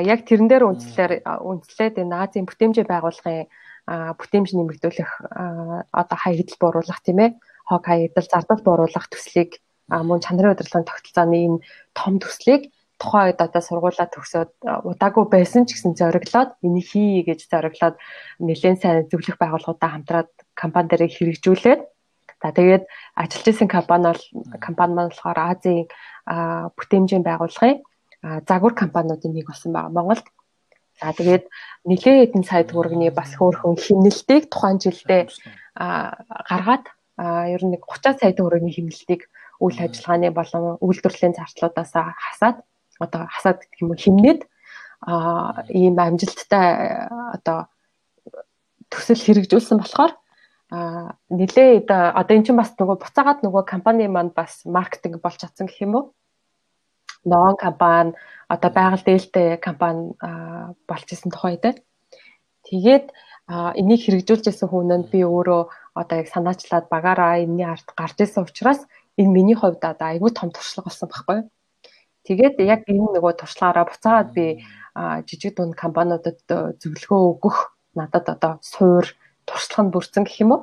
яг тэрэн дээр үндэслэр үндэслээд энэ Азийн бүтээмжийн байгууллагын бүтээмж нэмэгдүүлэх одоо хаягдл бууруулах тийм ээ хог хаягдл зардал бууруулах төслийг мөн чанарын удирдлагын тогтолцооны энэ том төслийг тухайн үед одоо сургуулаа төгсөөд удаагүй байсан ч гэсэн зориглоод энийг хий гэж зориглоод нэлээд сайн зөвлөх байгууллагуудаа хамтраад компани дээр хэрэгжүүлээд за тэгээд ажиллаж исэн компани бол компани маань болохоор Азийн бүтээмжийн байгууллагын загвар компаниудын нэг болсон байгаа Монголд. За тэгээд нэлээд хэдэн сая төгрөгийн бас хөөрхөн химнэлтийг тухайн жилдээ гаргаад ер нь нэг 30 сая төгрөгийн химнэлтийг үйл ажиллагааны болон үйлдвэрлэлийн зарцлуудаас хасаад одоо хасаад гэх юм уу химнээд а ийм амжилттай одоо төсөл хэрэгжүүлсэн болохоор а нилээ одоо эн чинь бас нөгөө буцаагаад нөгөө компани маань бас маркетинг болж чадсан гэх юм уу? Ногоон компани одоо байгаль дээлтэй компани болж исэн тухай дээр тэгээд энийг хэрэгжүүлж исэн хүнэнд би өөрөө одоо яг санаачлаад багаараа энэний ард гарч исэн учраас энэ миний хувьд одоо айгүй том туршлага болсон байхгүй юу Тэгээд яг энэ нөгөө туршлагаараа буцаагаад би жижиг дунд компаниудад зөвлөгөө өгөх надад одоо суур туршлага нь бүрдсэн гэх юм уу?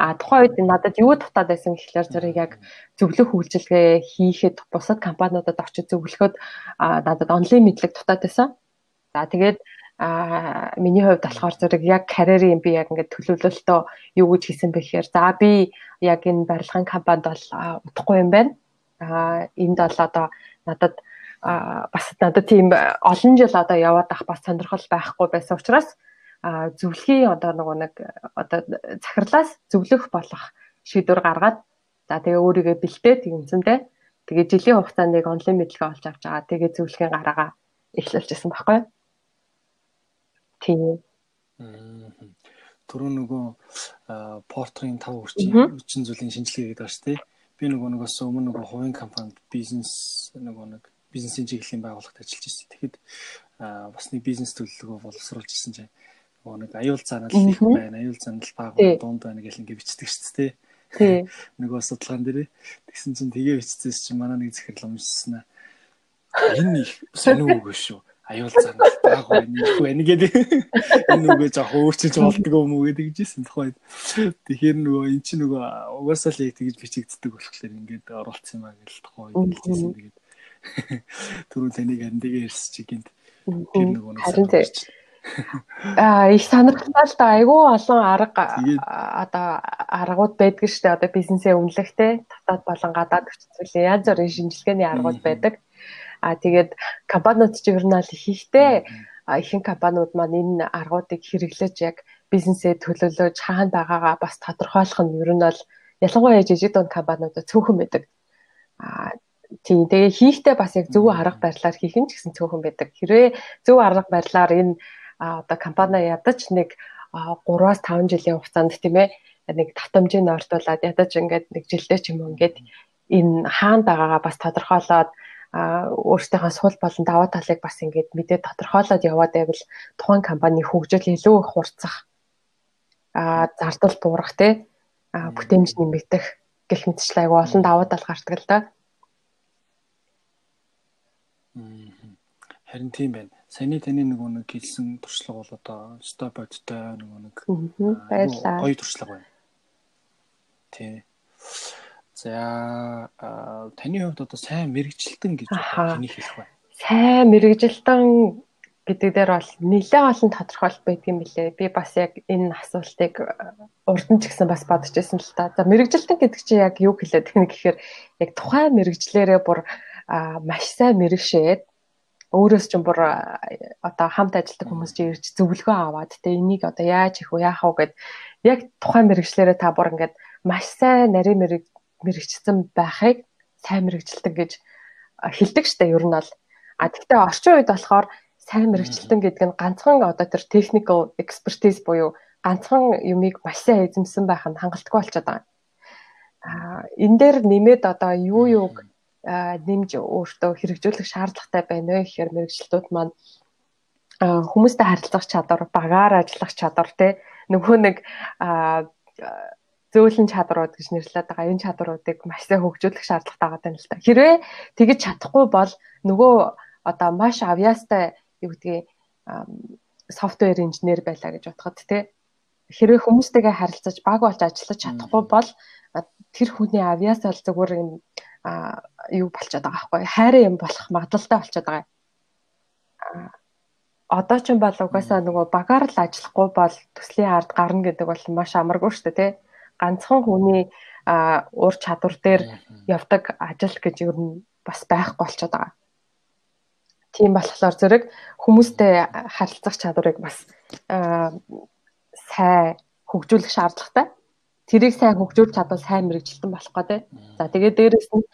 А тухайн үед надад юу дутаад байсан гэхлээр зэрэг яг зөвлөх үйлчилгээ хийхэд бусад компаниудад очиж зөвлөхөд надад онлайн мэдлэг дутаад байсан. За тэгээд а миний хувьд болохоор зэрэг яг карьерийн би яг ингээд төлөвлөлтөө юу гэж хийсэн бэ гэхээр за би яг энэ барилгын компанид бол удахгүй юм байна. А энд бол одоо надад бас надад тийм олон жил одоо яваад ах бас сонирхол байхгүй байсан учраас зөвлөхийн одоо нөгөө нэг одоо захирлаас зөвлөх болох шийдвэр гаргаад за тэгээ өөрийгөө бэлтээ тэгэнцэндээ тэгээ жилийн хугацаанд нэг онлайн мэдлэгээ олж авч байгаа тэгээ зөвлөхийн гараагаа эхлүүлчихсэн байхгүй тийм түрүү нөгөө портрийн 5 хүчин хүчин зүйлийн шинжилгээ гэдэг байна шүү дээ би нөгөө нөгөөс өмнө нөгөө хувийн компанид бизнес нөгөө нэг бизнесийн чиглэлийн байгууллагад ажиллаж ирсэн. Тэгэхэд бас нэг бизнес төлөвлөгөө боловсруулж ирсэн чинь нөгөө нэг аюул занал их байна. Аюул занал бага дунд байна гэл ингэ бичдэг шүү дээ. Тий. <laughs> Нөгөө судалгаан дээр тэгсэн чинь тэгээ бичсэн чинь манай нэг захирал уншсан аа. Энэ их <laughs> сонио үг шүү аюул занал баг байна их байна гэдэг. Энэ үгээ жоох өөрчилж болдгоо юм уу гэдэг жисэн тухайд тэгэхээр нөгөө эн чинь нөгөө угаасаа л яг тэгж бичигддэг болохоор ингээд оролцсон юм аа гэж тухайд хэлсэн. Тэгээд <laughs> түрүү таныг андигээ ярьсан чи гинт тэр нөгөө нэг Аа их сонирхолтой л да айгүй олон арга одоо аргууд байдаг шүү дээ. Одоо бизнесээ үнэлэхтэй татаад болон гадаад хүчтэй янз бүрийн шинжилгээний аргууд байдаг. А тэгээд компаниуд ч ер нь аль ихтэй ихэнх компаниуд маань энэ аргуудыг хэрэглэж яг бизнесээ төлөвлөж хаана байгаагаа бас тодорхойлох нь ер нь бол ялангуяа жижиг дунд компаниудад цөөхөн байдаг. А тийм тэгээ хийхдээ бас яг зөв арга барилаар хийх нь ч гэсэн цөөхөн байдаг. Хэрвээ зөв арга барилаар энэ одоо компани ядаж нэг 3-5 жилийн хугацаанд тийм ээ нэг татамжийг ойртуулад ядаж ингээд нэг жилдээ ч юм уу ингээд энэ хаана байгаагаа бас тодорхойлоод өөртөөхөө сул болон даваа талыг бас ингээд мэдээ тодорхойлоод яваад байвал тухайн компани хөгжил илүү их хурцах а зардал буурах те бүтээмж нэмэгдэх гэх мэтчлээ айгу олон даваа тал гардаг л да. Харин тийм байна. Саяны таны нөгөө нэг хэлсэн туршлага бол одоо стоподтой нөгөө нэг гоё туршлага байна. Тий. За таны хувьд одоо сайн мэрэгжилтэн гэж хэний хэлэх вэ? Сайн мэрэгжилтэн гэдэг дээр бол нэлээд олон тодорхойлт байдаг юм билээ. Би бас яг энэ асуултыг урд нь ч гэсэн бас бодож байсан л та. За мэрэгжилтэн гэдэг чинь яг юу хэлээд байна гэхээр яг тухайн мэрэгжлэрээ бүр маш сайн мэрэгшээд өөрөөс ч бүр одоо хамт ажилладаг хүмүүс чинь ирж зөвлөгөө аваад тэ энийг одоо яаж хийх вэ яах вэ гэд яг тухайн мэрэгчлэрээ та бүр ингээд маш сайн нарийн мэрэг мэрэгчсэн байхыг сайн мэрэгчлэлтэн гэж хэлдэг штэ ер нь бол. А тэгвэл орчин үед болохоор сайн мэрэгчлэлтэн гэдэг нь ганцхан одоо тэр technical expertise буюу ганцхан юмыг маш сайн эзэмсэн байх нь хангалттай болчиход байгаа. А энэ дээр нэмээд одоо юу юуг нэмж өөртөө хэрэгжүүлэх шаардлагатай байна вэ гэхээр мэрэгчлэлтүүд маань хүмүүстэй харилцах чадвар, багаар ажиллах чадвар те нөгөө нэг зөөлөн чадрууд гэж нэрлэдэг байгаа. Энэ чадруудыг маш сайн хөгжүүлэх шаардлагатай байгаа юм л та. Хэрвээ тэгж чадахгүй бол нөгөө одоо маш авьяастай юу гэдгийг софтвер инженер байлаа гэж бодоход тий. Хэрвээ хүмүүстэйгээ харилцаж баг болж ажиллаж чадахгүй бол тэр хүний авьяас бол зүгээр юм юу болчиход байгаа байхгүй хайрын юм болох магадлалтай болчиход байгаа. Одоо ч бол угаасаа нөгөө багаар л ажиллахгүй бол төслийн ард гарна гэдэг бол маш амаргүй шүү дээ тий. Ганцхан хүний уур чадвар дээр явдаг ажил гэж ер нь бас байхгүй болчиход байгаа. Тийм болохоор зэрэг хүмүүстэй харилцах чадварыг бас сайн хөгжүүлэх шаардлагатай тэрийг сайн хөгжүүлж чадвал сайн мэрэгжилтэн болох гэдэг. За тэгээд дээрэс нь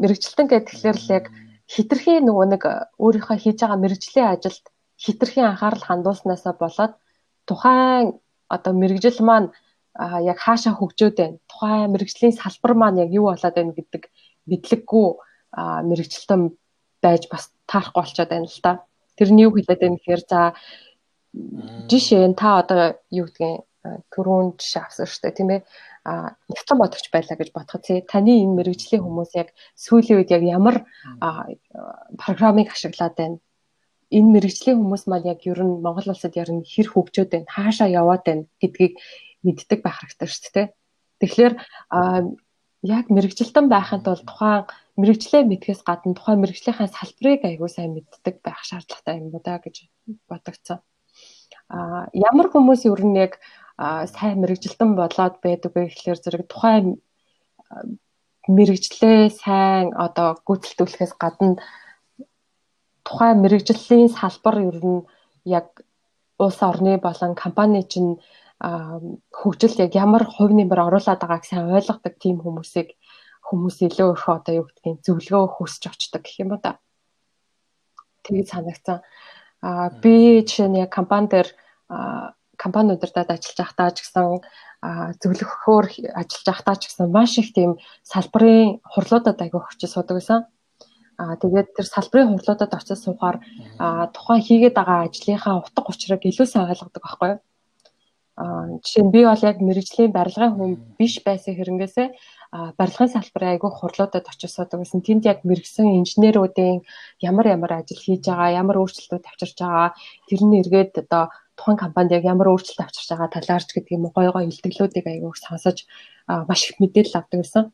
мэрэгжилтэн гэхэлэр л яг хитрхийн нөгөө нэг өөрийнхөө хийж байгаа мэрэгжлийн ажилд хитрхийн анхаарал хандуулснаасаа болоод тухайн одоо мэрэгжил маань яг хаашаа хөгжөөд байна. Тухайн мэрэгжлийн салбар маань яг юу болоод байна гэдэг мэдлэггүй мэрэгжилтэн байж бас таарахгүй болчиход байна л та. Тэрний юу хэлээд байна гэхээр за жишээ нь та одоо юу гэдгийг түрүүн жишээ авсан шүү дээ тийм ээ а нэгтлэн бодогч байлаа гэж бодоход тий таны энэ мэрэгжлийн хүмүүс яг сүүлийн үед яг ямар программыг ашиглаад байна энэ мэрэгжлийн хүмүүс маань яг ер нь Монгол улсад яг хэр хөгжөөд байна хаашаа яваад байна гэдгийг мэддэг байх хэрэгтэй шүү дээ тэгэхээр яг мэрэгжилтэн байхын тулд тухайн мэрэгчлээ мэдхээс гадна тухайн мэрэгжлийнхаа салбарыг аягүй сайн мэддэг байх шаардлагатай юм да гэж бодогцсон. А ямар хүмүүс ер нь яг сайн мэрэгжилтэн болоод байдаг вэ гэхэлэр зэрэг тухайн мэрэгжлээ сайн одоо гүйцэлдүүлэхээс гадна тухайн мэрэгжлийн салбар ер нь яг улс орны болон компани чинь хөгжилд яг ямар хувь нэмэр оруулаад байгааг сайн ойлгодог тийм хүмүүсийг хүмүүс илүү их одоо юу гэдгийг зөвлөгөө хүсч очдог гэх юм уу да. Тэгээд санагцсан. А би жишээ нь яг компани дээр компаниудад ажиллаж байхдаа ч гэсэн зөвлөхөөр ажиллаж байхдаа ч гэсэн маш их тийм салбарын хурлуудад агиох очиж суудаг байсан. Аа тэгээд тэр салбарын хурлуудад очиж суухаар тухайн хийгээд байгаа ажлынхаа утга учирыг илүү сайн ойлгодог байхгүй юу? Жишээ нь би бол яг мэрэгжлийн барилгын хүн биш байсан хэрэгнээсээ барилгын салбарын айгүйх хурлуудад суудаг гэсэн. Тэнд яг мэрэгсэн инженеруудын ямар ямар ажил хийж байгаа, ямар өөрчлөлтүүд авчирч байгаа, тэр нь эргээд одоо тухайн компанид яг ямар өөрчлөлт авчирч байгаа талаарч гэдэг юм гой гой илтгэлүүдийг аягүй сонсож маш их мэдээлэл авдаг гэсэн.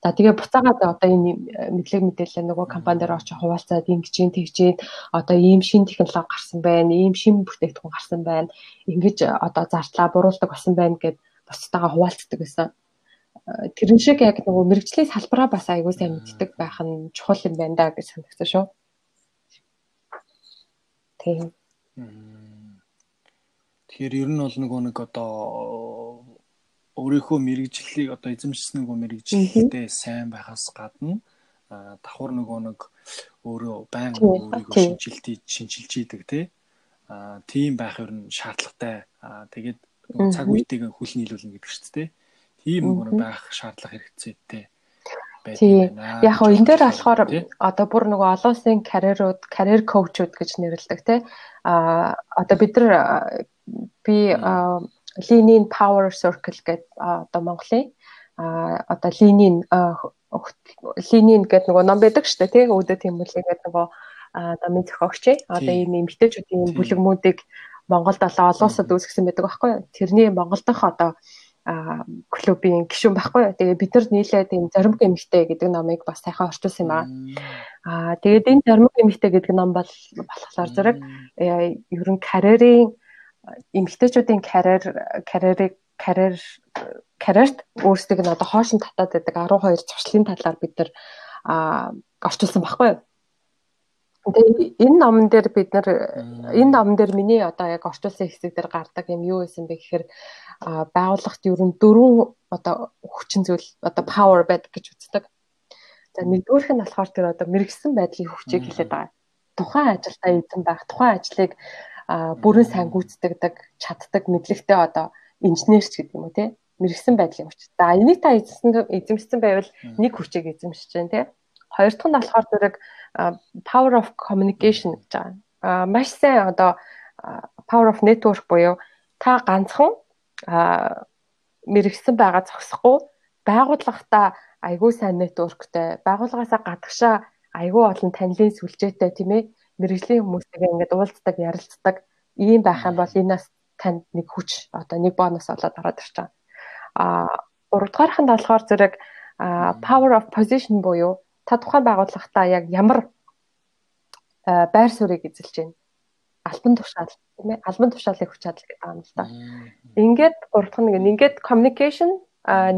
За тэгээ буцаагаад одоо энэ мэдлэг мэдээлэл нөгөө компани дээр очиж хуваалцаад ингэж юм тэгж юм одоо ийм шин технологи гарсан байна, ийм шин бүтээгдэхүүн гарсан байна. Ингэж одоо зардлаа буруулдаг болсон байна гэд бусдаагаа хуваалцдаг гэсэн. Тэрэн шиг яг нөгөө мэрэгжлийн салбараа бас аягүй сайн мэддэг байх нь чухал юм байна да гэж санагдсан шүү. Тийм. Тэгэхээр ер нь бол нөгөө нэг одоо өөрийнхөө мэрэгжлийг одоо эзэмшсэн нөгөө мэрэгжлтэй сайн байхаас гадна давхар нөгөө нэг өөрөө байн өөрийгөө шинжилтий шинжилж идэг тий а тийм байх ер нь шаардлагатай. Тэгээд цаг үетэйгээ хүл нийлүүлнэ гэдэг шүү дээ тийм нөгөө байх шаардлага хэрэгцээтэй Тийм. Яг хоо энэ дээр болохоор одоо бүр нөгөө олон улсын карьерууд, карьер коучуд гэж нэрлэдэг тий. А одоо бид нар би Lean Power Circle гэдэг одоо Монголын одоо Lean Lean гэдэг нөгөө ном байдаг шүү дээ тий өөдөө тийм үлээ гэдэг нөгөө намын зохиогч одоо ийм эмгтээчүүдийн бүлэгмүүдийг Монголд олон улсад үүсгэсэн байдаг байхгүй тэрний Монгол дахь одоо клубын гишүүн байхгүй. Тэгээ бид нар нийлээ тийм зоримог эмэгтэй гэдэг номыг бас сайхан орчуулсан юм аа. Тэгээд энэ зоримог эмэгтэй гэдэг ном бол болохоор зэрэг ер нь карьерийн эмэгтэйчүүдийн карьер карьерийг карьер карьерт өөрсдийг нь одоо хоошин татаад байдаг 12 зуршлын талаар бид нар орчуулсан баггүй юу? Тэгээ энэ номон дээр бид нар энэ номон дээр миний одоо яг орчуулсан хэсэг дээр гардаг юм юу байсан бэ гэхээр байгууллагт ер нь дөрвөн одоо хүчин зүйл одоо power байдаг гэж үздэг. За нэгдүгээрх нь болохоор тэр одоо мэрэгсэн байдлын хүчийг хэлээд байгаа. Тухайн ажилдаа эзэн байх, тухайн ажлыг бүрэн сайн гүйцэтгэдэг, чаддаг мэдлэгтэй одоо инженерч гэдэг юм уу те мэрэгсэн байдлын хүч. За энийг та эзэмсэн эзэмшсэн байвал нэг хүчийг эзэмшиж байна те. Хоёр дахь нь болохоор зэрэг power of communication гэж байгаа. А маш сайн одоо power of network буюу та ганцхан мэрэгсэн байгаа зогсохгүй байгууллагатай айгүй сайн networkтэй байгууллагаасаа гадагшаа айгүй олон танилын сүлжээтэй тийм ээ мэрэгжлийн хүмүүстэйгээ ингээд уулздаг, ярилцдаг ийм байх юм бол энэс танд нэг хүч одоо нэг бонус олоод ороод ирж байгаа. А гуравдугаарх нь болохоор зэрэг power of position буюу та тухайн байгууллагатаа яг ямар байр суурийг эзэлж байна. Албан тушаал тийм ээ албан тушаалын хүч чадал гэдэг юм л да. Ингээд гурав дахь нь ингээд communication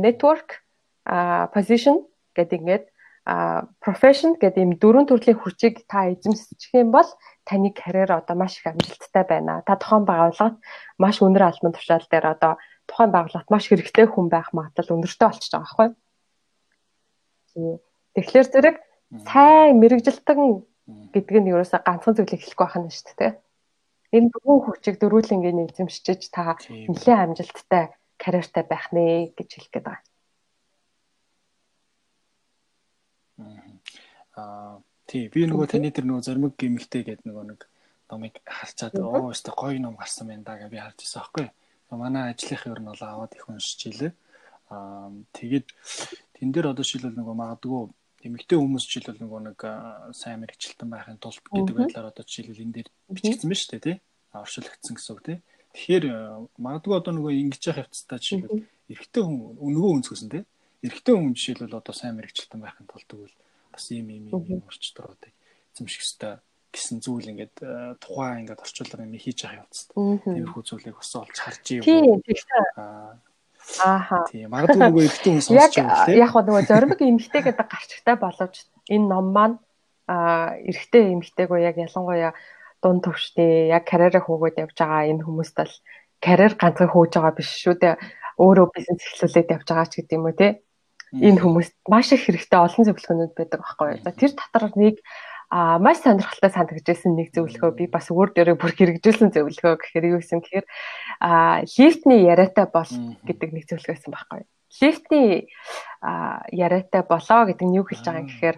network position гэдэг ингээд profession гэдэг ийм дөрвөн төрлийн хүчийг та эзэмсчих юм бол таны карьер одоо маш их амжилттай байна. Та тухайн байгууллагад маш өндөр албан тушаал дээр одоо тухайн байгууллагад маш хэрэгтэй хүн байх магадлал өндөртэй болчихж байгаа байхгүй? Тэгэхээр зэрэг сайн мэрэгжилтэн гэдэг нь ерөөсө ганцхан зүйлийг хэлэхгүй байх нь шүү дээ. Энэ дөрвөн хүчийг дөрвөлнгийн эзэмшиж та нэлээд амжилттай карьертай байх нэ гэж хэлэх гээд байгаа. Аа тий би нөгөө таны тэр нөгөө зоримог гимхтэй гэдэг нөгөө нэг номыг харчаад оо өстө гоё ном гарсан байна да гэж би харж ирсэн аахгүй. Манай ажлынхаа ер нь бол аваад их уншиж илээ. Аа тэгээд тэн дээр одоо шилбэл нөгөө магадгүй эмэгтэй хүмүүс жишээлбэл нөгөө нэг сайн мэрэгчлэлтэн байхын тулд гэдэг байдлаар одоо жишээлбэл энэ дээр бичигдсэн байна шүү дээ тий. Оршуулгдсан гэсэн үг тий. Тэгэхээр магадгүй одоо нөгөө ингэж явах явцдаа жишээлбэл эрэгтэй хүн нөгөө өнцгөөсөн тий. Эрэгтэй хүн жишээлбэл одоо сайн мэрэгчлэлтэн байхын тулд тэгвэл бас ийм ийм ийм орч дөрөөд эзэмших ёстой гэсэн зүйл ингээд тухайн ингээд орчуулгаар юм хийж явах явцд. Тиймэрхүү зүйлийг бас олж харж ив. Тийм аа Ааха. Тийм магадгүй нөгөө эмхтэй хүн сонсож байгаа тийм. Яг нөгөө зоримог эмхтэй гэдэг гарчтай боловч энэ ном маань аа эрэгтэй эмхтэйгөө яг ялангуяа дунд төвштэй яг карьераа хөөгөөд явж байгаа энэ хүмүүст бол карьер ганцхан хөөж байгаа биш шүү дээ. Өөрөө бизнес эхлүүлээд явж байгаа ч гэдэг юм уу те. Энэ хүмүүст маш их хэрэгтэй олон зөвлөгөөнүүд байдаг байхгүй. За тэр татвар нэг а маш сонирхолтой санагдажсэн нэг зөвлөгөө. Би бас өөр дээрээ бүр хэрэгжүүлсэн зөвлөгөө гэхээр юу гэсэн гэхээр а лифтний яриатай бол гэдэг нэг зөвлөгөө байсан байхгүй. Лифтний яриатай болоо гэдэг нь юу хэлж байгаа юм гэхээр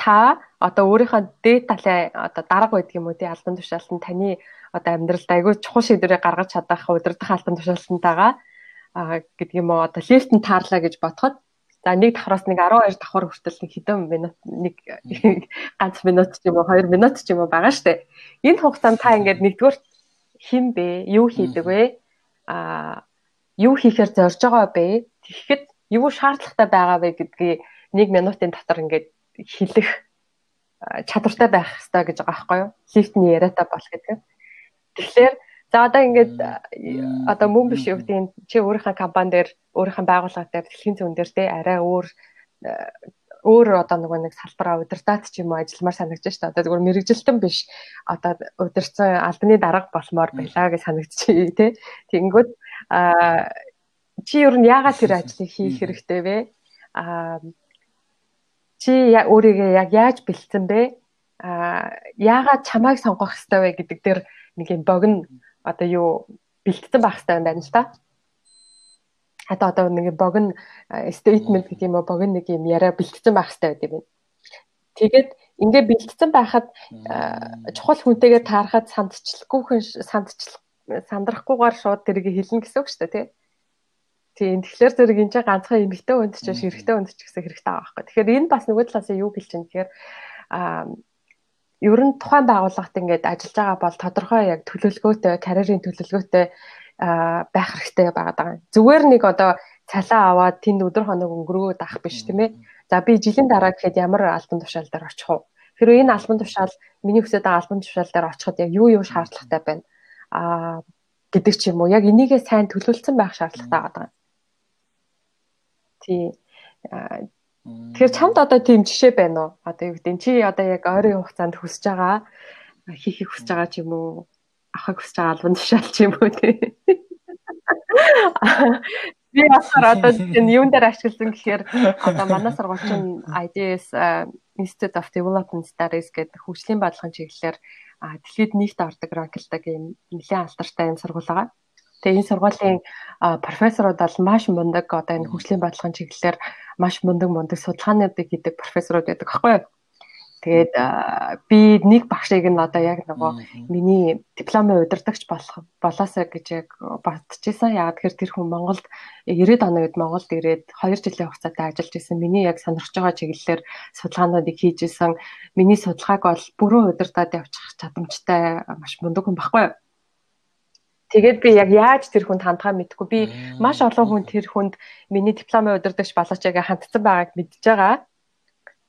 та одоо өөрийнхөө дээд талын одоо дарга байдаг юм уу? Тий албан тушаалтан таны одоо амьдралд айгүй чухал шийдвэрээ гаргаж чадах удирдах албан тушаалтантайгаа гэдэг юм уу одоо лифтэн таарлаа гэж бодоход За нэг давхраас нэг 12 давхар хүртэл нэг хэдэн минут нэг ганц минут ч юм уу 2 минут ч юм уу байгаа штэ. Энэ хугацаанд та ингээд нэгдүгээр хин бэ? Юу хийдэг вэ? Аа юу хийхээр зорж байгаа бэ? Тэгэхэд юу шаардлагатай байгаа вэ гэдгийг нэг минутын дотор ингээд хэлэх чадвартай байх хэрэгтэй гэж байгаа байхгүй юу? Лифтний яриатай бол гэдэг. Тэгэхээр За одоо ингээд одоо мөн биш юу гэдэг чи өөрийнхөө компани дээр өөрийнхөө байгууллага дээр дэлхийн зүүн дээр те арай өөр өөр одоо нөгөө нэг салбараа удирдаад ч юм уу ажилламаар санагдаж шүү дээ. Одоо зүгээр мэрэгжилтэн биш одоо удирцсан албаны дарга болмоор байлаа гэж санагдчих тий. Тэнгүүд а чи ер нь яагаад тэр ажлыг хийх хэрэгтэй вэ? А чи өөрийгөө яг яаж бэлдсэн бэ? А яагаад чамайг сонгох хэрэгтэй вэ гэдэг дээр нэг юм богино одоо юу бэлтгэсэн байх хэрэгтэй байна л да. Одоо одоо нэг богино statement гэдэг юм уу богино нэг юм яриа бэлтгэсэн байх хэрэгтэй байдаг юм. Тэгээд ингээ бэлтгэсэн байхад чухал хүнтэйгээ таарахад сандчлахгүй хүн сандчл сандрахгүйгээр шууд тэрийг хэлнэ гэсэн үг шүү дээ тий. Тийм тэгэхээр зэрэг энэ чинь ганцхан эмэгтэй хүнд ч биш эрэгтэй хүнд ч гэсэн хэрэгтэй байгаа байхгүй. Тэгэхээр энэ бас нөгөө талаас нь юу хэлж чинь тэгэхээр аа ер нь тухайн байгууллагт ингээд ажиллаж байгаа бол тодорхой яг төлөвлөгөөтэй, карьерийн төлөвлөгөөтэй байх хэрэгтэй байгаа. Зүгээр нэг одоо цалаа аваад тэнд өдөр хоног өнгөрөөд ах биш тийм ээ. За би жилийн дараа гэхэд ямар албан тушаал дээр очих вэ? Хэрвээ энэ албан тушаал миний хүсэж байгаа албан тушаал дээр очиход яг юу юу шаардлагатай байна? Аа гэдэг ч юм уу. Яг энийгээ сайн төлөвлөсөн байх шаардлагатай байгаа. Тий Тэгэхээр чамд одоо тийм жишээ байна уу? Одоо юу гэдэг чи одоо яг ойрын хугацаанд хүсэж байгаа хийхийг хүсэж байгаа ч юм уу? Авахыг хүсэж байгаа албан тушаал ч юм уу тий. Би асар одоо энэ юун дээр ашигласан гэхээр одоо манай сургуулийн IDS Institute of Development Studies гэдэг хөгжлийн бодлогын чиглэлээр дэлхийд нийт ордог ранклдаг юм нэлээд алдартай юм сургууль байгаа. Тэгээ энэ сургуулийн профессорууд бол маш мундаг одоо энэ хөгжлийн бодлогын чиглэлээр маш мундаг мундаг судалгаануудыг хийдэг профессорууд байдаг аахгүй юу? Тэгээд би нэг багшийг нь одоо яг нөгөө миний дипломын удирдагч болох болоосоо гэж яг бодчихсон. Яг тэр тэр хүн Монголд 90-ад оны үед Монголд ирээд 2 жилийн хугацаатай ажиллаж исэн. Миний яг сонирхож байгаа чиглэлээр судалгаануудыг хийж исэн. Миний судалгааг бол бүрэн удирдаад явчих чадамжтай маш мундаг хүн баггүй юу? Тэгээд би яг яаж тэр хүнд хандхаа мэдэхгүй. Би маш олон хүн тэр хүнд миний дипломын удирдагч яг хандсан байгааг мэдж байгаа.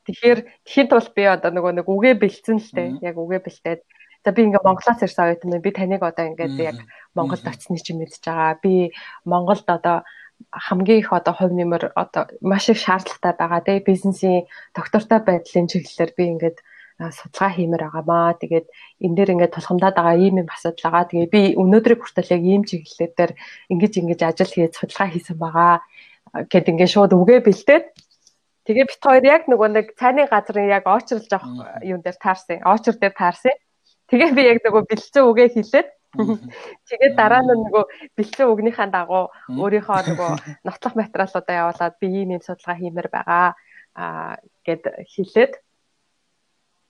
Тэгэхээр тхийн тул би одоо нөгөө нэг үгээ бэлдсэн л дээ. Яг үгээ бэлдээд за би ингээ Монголоос ирсэн оюутан би таныг одоо ингээд яг Монголд очсны чинь мэдж байгаа. Би Монголд одоо хамгийн их одоо хувь нэмэр одоо маш их шаардлагатай байгаа. Тэгээ бизнесийн доктортой байдлын чиглэлээр би ингээд судалгаа хиймээр байгаамаа. Тэгээд энэ дээр ингээд тулхамдаад байгаа ийм юм асуудал байгаа. Тэгээ би өнөөдрийг хүртэл яг ийм чиглэлээр дээр ингэж ингэж ажил хийж судалгаа хийсэн байгаа. Гэт ингээд шууд үгээ бэлдээд тэгээ бит хоёр яг нөгөө нэг цайны газрын яг очрлж авах юм дээр таарсан. Очр дээр таарсан. Тэгээ би яг нөгөө бэлдсэн үгээ хэлээд тэгээд дараа нь нөгөө бэлдсэн үгнийхаа дагуу өөрийнхөө нөгөө нотлох материалуудаа явуулаад би ийм юм судалгаа хиймээр байгаа аа гэд хэлээд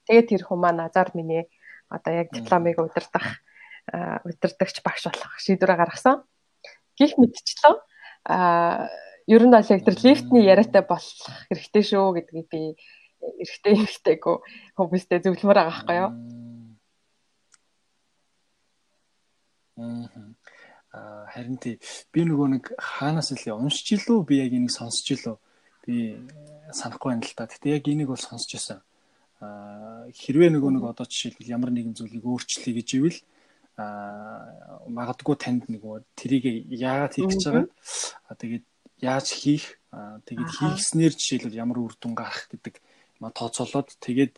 Тэгээд тэр хүн маань азар миний одоо яг дипломыг удирдах удирдахч багш болох шийдвэрээ гаргасан. Гих мэдчлээ. А ер нь бол яг тэр лифтний яриатай болох хэрэгтэй шүү гэдгийг би эрэгтэй эрэгтэйгөө хүмүүстэй зөвлөмөр байгаа байхгүй юу? Аа харин тий би нөгөө нэг хаанаас илээ уншиж илүү би яг энийг сонсч илүү би санахгүй байна л да. Гэтэ яг энийг бол сонсч байсан хэрвээ нөгөө нэг одоо жишээлбэл ямар нэгэн зүйлийг өөрчлөе гэж ивэл а магадгүй танд нөгөө тэрийг яагаад хийх гэж байгаа? Тэгээд яаж хийх? Тэгээд хийснээр жишээлбэл ямар үр дүн гарах гэдэг ма тооцоолоод тэгээд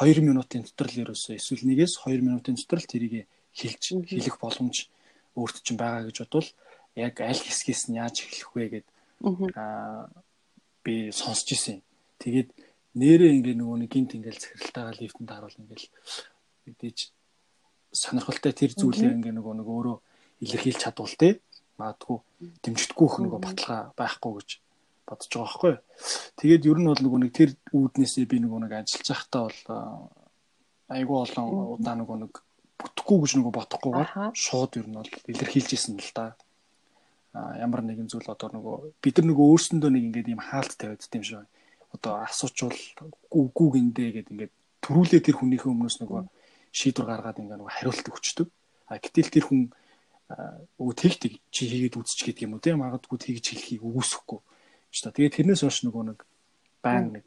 2 минутын дотор л ерөөсөө эсвэл нэгээс 2 минутын дотор л тэрийг хэлж хэлэх боломж өөрт чинь байгаа гэж бодвол яг аль хэсгээс нь яаж эхлэх вэ гэд аа би сонсч ирсэн. Тэгээд нэрээ ингээ нөгөө нэг гинт ингээл захиралтайгаа лифтэнд харуул ингээл мэдээж сонирхолтой тэр зүйлээ ингээ нөгөө нэг өөрөө илэрхийлж чадвал те магадгүй дэмждэггүйх нөгөө баталгаа байхгүй гэж бодож байгаа байхгүй. Тэгээд ер нь бол нөгөө нэг тэр үүднээсээ би нөгөө нэг ажиллаж байхдаа бол айгүй олон удаа нөгөө нэг бүтэхгүй гэж нөгөө бодохгүйгээр шууд ер нь бол илэрхийлж исэн л да. А ямар нэгэн зүйл одоо нөгөө бид нар нөгөө өөрсөндөө нэг ингээд ийм хаалт тавиад тийм шүү одоо асуучвал үгүй гиндэ гэдэг ингээд төрүүлээ тэр хүнийхээ өмнөөс нөгөө шийдвэр гаргаад ингээд нөгөө хариулт өгчдөг. А гэтэл тэр хүн өө тэгтэг чи хийгээд үзчих гэдэг юм уу те? Магадгүй тэгж хэлхийг үгүйсэхгүй. Ч та. Тэгээд тэрнээс хойш нөгөө нэг байн нэг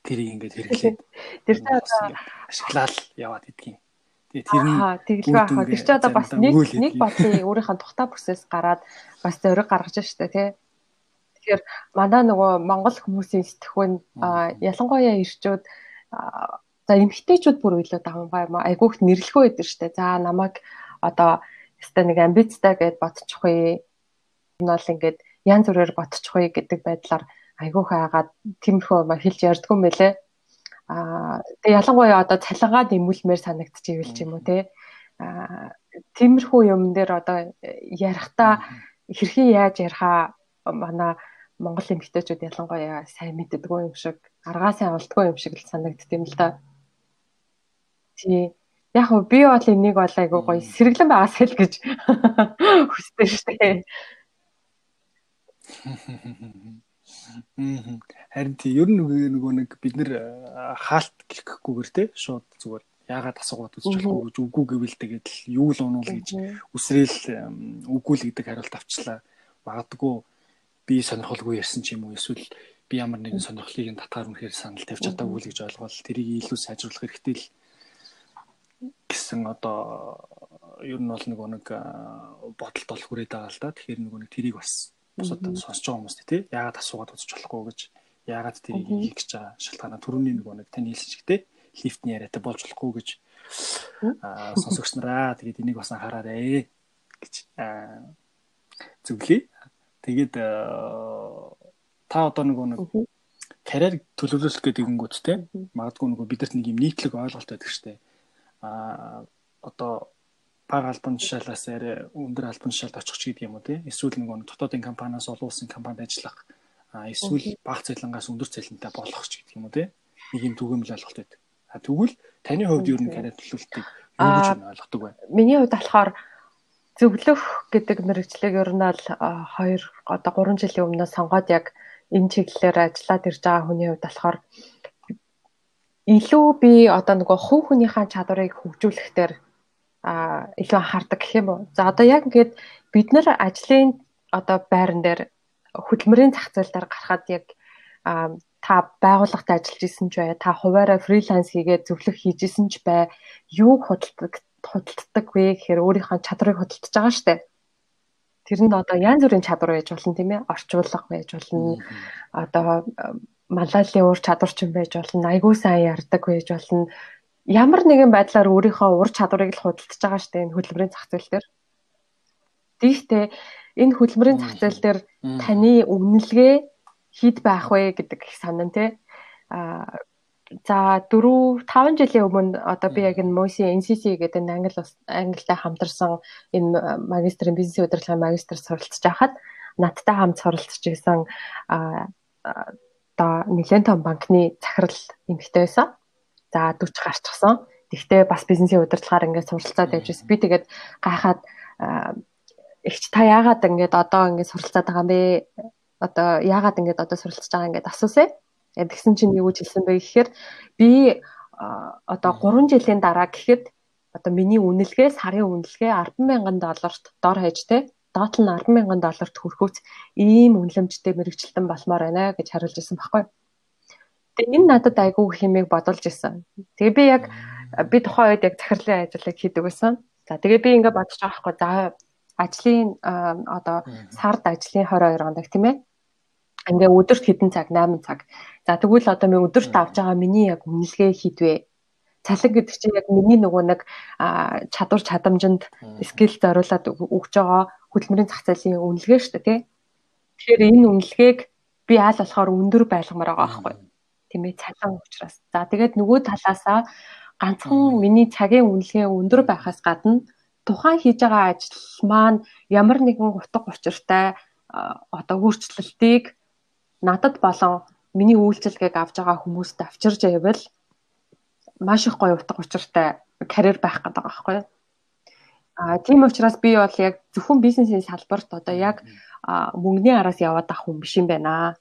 тэрийг ингээд хэрэглээд <laughs> тэр та одоо ашиглаад яваад идгийн. Тэгээ тэр нь тэгэл байхаа тэр чи одоо бас нэг нэг бодлын өөрийнхөө тухтай процесс гараад бас зориг гаргаж штэ тий Тэгэхээр манай нөгөө монгол хүмүүсийн сэтгхүүн ялангуяа ирчүүд за эмгтээчүүд бүр илүү давмгай юм айгүйх нэрлэхөө байдаг штэ. За намайг одоо өстой нэг амбицтай гэд бодчихгүй. Энэ бол ингээд янз бүрээр бодчихгүй гэдэг байдлаар айгүйх айгаад тиймэрхүү ма хэлж ярьдгүй юм байлээ. Аа тэгээ ялангуяа одоо цалингаа нэмүүлмээр санагдчихвэл ч юм уу те. Аа тиймэрхүү юм дээр одоо ярихдаа хэрхэн яаж ярихаа манай Монгол эмэгтэйчүүд ялангуяа сайн мэддэггүй юм шиг, аргаасаа авалтгүй юм шиг л санагдд юм л да. Тий. Яг хөө би бол энийг бол айгуу гоё сэргэлэн байгаасай л гэж <laughs> хүсдэг штэ. Харин тий ер нь нөгөө нэг бид нэр хаалт гэхгүйгээр те шууд зүгээр яагаад асуугаад үзэж болохгүй гэж үгүй гэвэл тэгээд л юу л унуул гэж үсрээл үгүй л гэдэг хариулт авчлаа. Магадгүй би сонирхолгүй ярьсан ч юм уу эсвэл би ямар нэгэн сонирхлыг нь татгаар үнэхээр санал тавьж чадаагүй л гэж ойлгоод тэрийг илүү сайжруулах хэрэгтэй л гэсэн одоо ер нь бол нөгөө нэг бодолд бол хүрээд байгаа л да. Тэгэхээр нөгөө нэг тэрийг бас бусад сонсож байгаа хүмүүст тий яагаад асуугаад үзэж болохгүй гэж яагаад тэрийг хийх гэж байгаа шалтгаанаа түрүүний нөгөө нэг тань хэлсэн чигтэй лифтний яриатай болж болохгүй гэж сонсогч нараа тэгээд энийг бас анхаараарэ гэж зөвлөе. Тэгээд э, та одоо нөгөө нэг карьер төлөвлөлөх гэдэг ингэнгүүт те магадгүй нөгөө бидэрт нэг юм нийтлэг ойлголт байдаг штэ. А одоо бага албан тушаалаас арай өндөр албан тушаалд очих ч гэдэг юм уу те. Эсвэл нөгөө дотоодын компаниас олон улсын компанид ажиллах. А эсвэл бага цалингаас өндөр цалинтай болох ч гэдэг юм уу те. Нэг юм түгээмэл ойлголт байдаг. А тэгвэл таны хувьд ер нь карьер төлөвлөлтийг юу гэж ойлгодог вэ? Миний хувьд болохоор зөвлөх гэдэг мэрэгчлэг ер нь л 2 одоо 3 жилийн өмнө сонгоод яг энэ чиглэлээр ажиллаад ирж байгаа хүний хувьд болохоор илүү би одоо нөгөө хувь хүнийхээ чадварыг хөгжүүлэхээр а илүү анхаардаг гэх юм уу. За одоо яг ингээд бид нар ажлын одоо байран дээр хөдөлмөрийн зах зээл дээр гарахад яг та байгууллагад ажиллаж исэн ч бай, та хуваараа фриланс хийгээд зөвлөх хийж исэн ч бай, юуг худалдаг худалддаг вэ гэхээр өөрийнхөө чадрыг худалдаж байгаа штэ. Тэр нь одоо янз бүрийн чадвар байж болно тийм ээ. Орчуулга байж болно. Одоо малайлын ур чадварч юм байж болно. Айгуу сайн ярддаг байж болно. Ямар нэгэн байдлаар өөрийнхөө ур чадварыг л худалдаж байгаа штэ энэ хөдөлмөрийн зах зээл дээр. Тиймээ энэ хөдөлмөрийн зах зээл дээр таны үнэлгээ хэд байх вэ гэдэг их санаа тий. А за 4 5 жилийн өмнө одоо би яг энэ MOSI NCC гэдэг энэ англи англитай хамтарсан энэ магистрийн бизнесийн удирдлагын магистр суралцж байхад надтай хамт суралцж исэн одоо нэлээд том банкны захирал эмэгтэй байсан. За 40 гарчсан. Тэгтээ бас бизнесийн удирдлагаар ингээд суралцаад явж байсан. Би тэгээд гайхаад эгч та яагаад ингээд одоо ингээд суралцаад байгаа юм бэ? Одоо яагаад ингээд одоо суралцж байгаа ингээд асуусаа. Тэгсэн чинь юу гэж хэлсэн бэ гэхээр би одоо 3 жилийн дараа гэхэд одоо миний үнэлгээ сарын үнэлгээ 100000 долларт дор хаяж те доод нь 100000 долларт хүрэхүүц ийм үнэлэмжтэй мэрэгчлэн болмоор байна гэж хариулж ирсэн байхгүй. Тэгээ энэ надад айгүй хэмээг бодолж исэн. Тэгээ би яг би тухайн үед яг захирлын ажлыг хийдэг байсан. За тэгээ би ингээд бодож байгаа байхгүй. За ажлын одоо сард ажлын 22 хоног тийм ээ. Ингээ өдөрт хэдэн цаг 8 цаг. За тэгвэл одоо ми өдөрт авж байгаа миний яг үнэлгээ хийдвэ. Цалин гэдэг чинь яг миний нөгөө нэг чадвар чадамжинд скил зориулаад өгж байгаа хөдөлмөрийн зах зээлийн үнэлгээ шүү дээ тий. Тэгэхээр энэ үнэлгээг би аль болохоор өндөр байлгамаар байгаа байхгүй. Тийм ээ цалин учраас. За тэгээд нөгөө талаасаа ганцхан миний цагийн үнэлгээ өндөр байхаас гадна тухайн хийж байгаа ажил маань ямар нэгэн утга учиртай одоо өөрчлөлтийг надад болон миний үйлчилгээг авж байгаа хүмүүст авчирж байвал маш их гоё утга учиртай карьер байх гэдэг байгаа байхгүй юу. А тийм учраас би бол яг зөвхөн бизнесийн салбарт одоо яг мөнгөний араас яваад ах хүн биш юм байна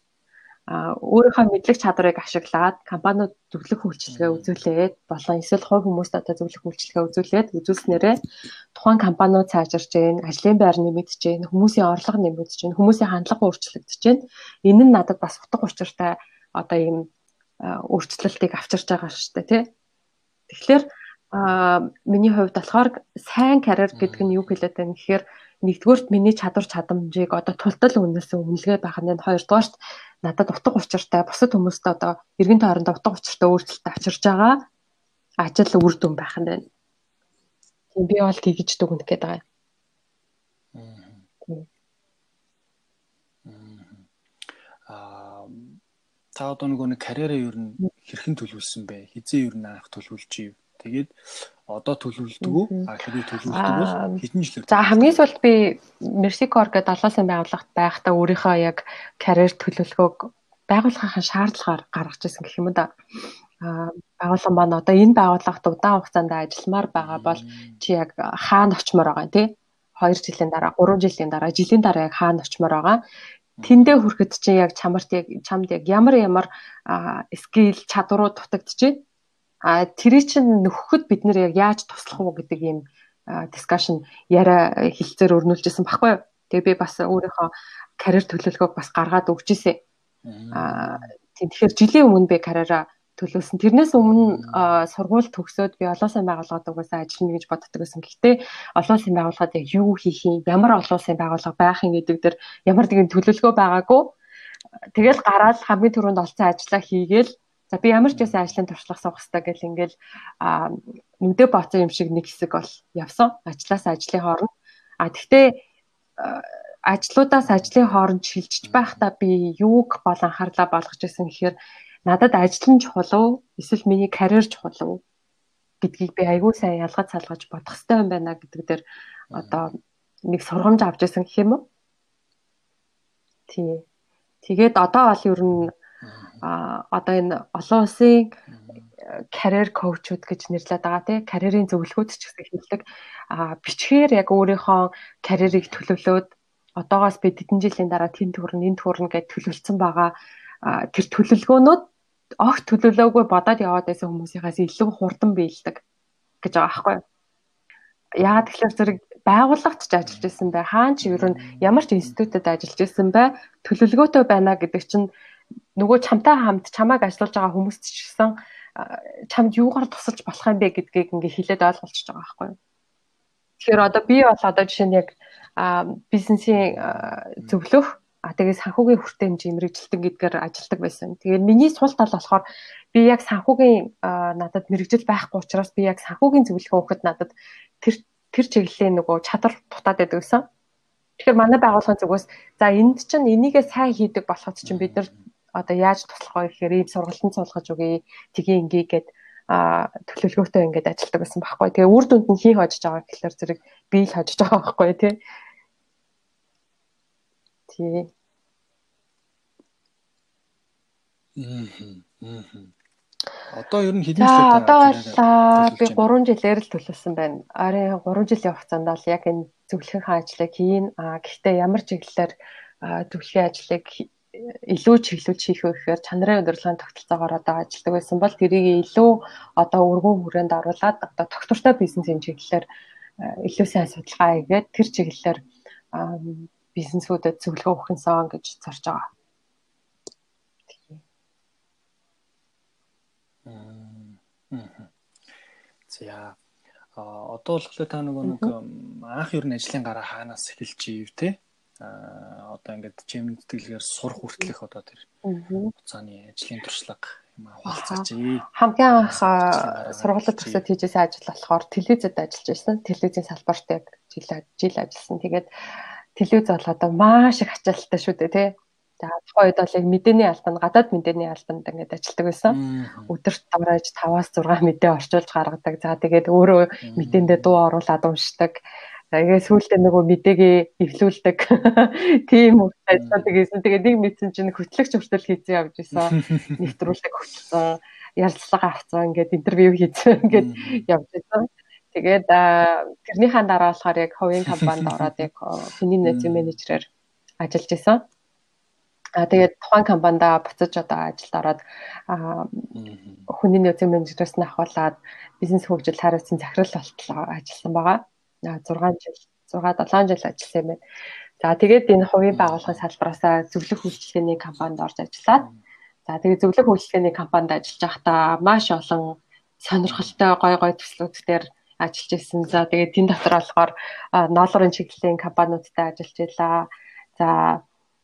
өөрийнхөө мэдлэг чадварыг ашиглаад компаниуд зөвлөх үйлчилгээ үзүүлээд болон эсвэл хувь хүмүүст одоо зөвлөх үйлчилгээ үзүүлээд үзүүлснээрээ тухайн компаниуд цаажирч гэн, ажлын байр нэмэгдэж гэн, хүмүүсийн орлого нэмэгдэж гэн, хүмүүсийн хандлага өөрчлөгдөж гэн. Энэ нь надад бас утга учиртай одоо ийм өөрчлөлтийг авчирч байгаа шүү дээ, тий. Тэгэхээр а миний хувьд болохоор сайн карьер гэдэг нь юу хэлээд байна гэхээр mm -hmm нэгдүгээрт миний чадвар чадамжийг одоо тултал үнэлсэн үнэлгээ байх нь хоёрдугаарт надад утга учиртай бусад хүмүүст одоо эргэн тойронд утга учиртай өөрчлөлт авчирж байгаа ажил үр дүн байх нь байна. Тийм би бол тэгж дүгнэх гээд байгаа юм. Аа та одоо нөгөө нэг карьераа ер нь хэрхэн төлөвлөсөн бэ? Хизээ ер нь анх төлөвлөж ив. Тэгээд одоо төлөвлөдөг үү? А хэрэг төлөвлөдөг бол хэдэн жилээр? За хамгийн сүүлд би Mercicor гэдэг долоосын байгууллагт байхдаа өөрийнхөө яг карьер төлөвлөгөөг байгууллагын шаардлагаар гаргаж ирсэн гэх юм да. А байгууллага маань одоо энэ байгууллагт удаан хугацаанд ажилламаар байгаа бол чи яг хаана очимоор байгаа тий? 2 жилийн дараа, 3 жилийн дараа, жилийн дараа яг хаана очимоор байгаа. Тэндээ хүрэхэд чи яг чамарт яг чамд яг ямар ямар скил чадварууд дутагдчихэв А тэрий чинь нөхөхөд бид нэр яг яаж туслах уу гэдэг ийм дискшн яриа хилцээр өрнүүлжсэн баггүй. Тэгээ би бас өөрийнхөө карьер төлөвлөгөөг бас гаргаад өгч ирсэн. Аа тэгэхээр жилийн өмнө би карьераа төлөвлөсөн. Тэрнээс өмнө сургууль төгсөөд би олон улсын байгууллагад угаасаа ажиллана гэж боддог байсан. Гэхдээ олон улсын байгууллагад яг юу хийх юм, ямар олон улсын байгууллага байх юм гэдэг дээр ямар нэгэн төлөвлөгөө байгаагүй. Тэгэл гараад хамгийн түрүүнд олцсон ажлаа хийгээл За би ямар ч байсан ажлын туршлага суух хэрэгтэй гэл ингээл нүдэ бооцсон юм шиг нэг хэсэг бол явсан. Ажлаас ажлын хооронд. А тэгтээ ажлуудаас ажлын хооронд шилжиж байхдаа би юуг бол анхаарлаа болгож байсан гэхээр надад ажил нь чухал уу эсвэл миний карьер чухал уу гэдгийг би айгүй сайн ялгаж салгаж бодох хэрэгтэй юм байна гэдэг дээр одоо нэг сургамж авч байсан гэх юм уу. Тий. Тэгээд одоо бол ер нь а одоо энэ олон улсын карьер коучуд гэж нэрлэдэг байгаа тий карьерийн зөвлөгөөд ч гэсэн хэлдэг. А бичгээр яг өөрийнхөө карьерийг төлөвлөөд одоогоос би тэдэн жилийн дараа тэнд төрн энд төрн гэж төлөвлөсөн байгаа. Тэр төлөвлөгөөнүүд огт төлөвлөөгүй бодоод яваад байсан хүмүүсийнхээс илүү хурдан биелдэг гэж байгаа байхгүй юу? Яагаад тэгэхээр зэрэг байгууллагт ч ажиллаж исэн бай. Хаан ч ер нь ямар ч институтэд ажиллаж исэн бай. Төлөвлөгөөтэй байна гэдэг чинь нөгөө чамтай хамт чамайг ажиллуулж байгаа хүмүүст ч гэсэн чамд юугаар тусалж болох юм бэ гэдгийг ингээ хилээд ойлгуулчихж байгаа байхгүй юу. Тэгэхээр одоо би бол одоо жишээ нь яг бизнесийн зөвлөх а тэгээ санхүүгийн хүртээ хэмжээ мэрэгжилтэн гэдгээр ажилладаг байсан. Тэгээд миний сул тал болохоор би яг санхүүгийн надад мэрэгжил байхгүй учраас би яг санхүүгийн зөвлөгөө өгөхөд надад тэр тэр чиглэлийн нөгөө чадвар дутаад байдаг гэсэн. Тэгэхээр манай байгууллагын зүгээс за энд чинь энийгээ сайн хийдэг болоход чинь бид нар одоо яаж туслах вэ гэхээр ийм сургалтанд суулгаж өгье. Тэгээ ингээгээд а төлөвлөгөөтэй ингээд ажилладаг байсан байхгүй. Тэгээ үр дүнд нь хий хожиж байгаа гэхэлэр зэрэг би л хожиж байгаа байхгүй тий. Тий. Мм. Одоо ер нь хэдэн жил одоо бол би 3 жилээр л төлөвлөсөн байна. Арын 3 жилийн хугацаанд бол яг энэ зөвлөхийн ажлыг хийн. А гэхдээ ямар чиглэлээр зөвлөхийн ажлыг илүү чиглүүлж хийх вэ гэхээр чанарын удирдлагын тогтолцоогоор одоо ажилладаг байсан бол тэрийг илүү одоо өргөн хүрээнд оруулаад одоо тогтвортой бизнесийн чиглэлээр илүү сайн судалгаа хийгээд тэр чиглэлээр бизнесүүдэд зөвлөгөө өгөх юмсан гэж зорж байгаа. За одоо болохоор та нөгөө нэг анх ер нь ажлын гараа хаанаас эхэлж ив те одоо ингээд чимэн тэтгэлгээр сурах хүртэлх одоо тэр хугацааны ажлын туршлага юм хаваалцаач. Хамгийн анх сургуулиуд төгсөөд хийжсэн ажил болохоор телевизэд ажиллаж байсан. Телевизийн салбарт яг жил жил ажилласан. Тэгээд телевиз бол одоо маш их ачаалттай шүү дээ тий. За тухайн үед бол яг мэдээний албанд гадаад мэдээний албанд ингээд ажилладаг байсан. Өдөрт даврааж 5-аас 6 мэдээ орчуулж гаргадаг. За тэгээд өөрөө мэдээндээ дуу оруулаад уншдаг. Тэгээ сүүлдээ нөгөө мэдээгээ эвлүүлдэг. <laughs> Тийм үү ажилладаг гэсэн. Тэгээд нэг мэдсэн чинь хөтлөгч хүртэл хийцэн явж исэн. <laughs> Нэвтрүүлэг хөтлсөн, ярилцлага авцсан, ингээд интервью хийцэн <laughs> ингээд явж исэн. Тэгээд тэрнийхаа дараа болохоор яг хувийн компанид ороод яг нөөцийн менежерээр ажиллаж исэн. А тэгээд тухайн компанида буцаж одоо ажилд ороод хүний нөөцийн менежероос нь ахуулаад бизнес хөгжил хариуцсан захирал болтлоо ажилласан байгаа. 6 жил 6 7 жил ажилласан юм байна. За тэгээд энэ хувийн байгууллагын салбараасаа зөвлөх үйлчилгээний компанид орж ажиллаад за тэгээд зөвлөх үйлчилгээний компанид ажиллаж байхдаа маш олон сонирхолтой гой гой төслүүдээр ажиллаж ирсэн. За тэгээд тэн дотор болохоор ноолрын чиглэлийн компаниудтай ажиллаж илаа. За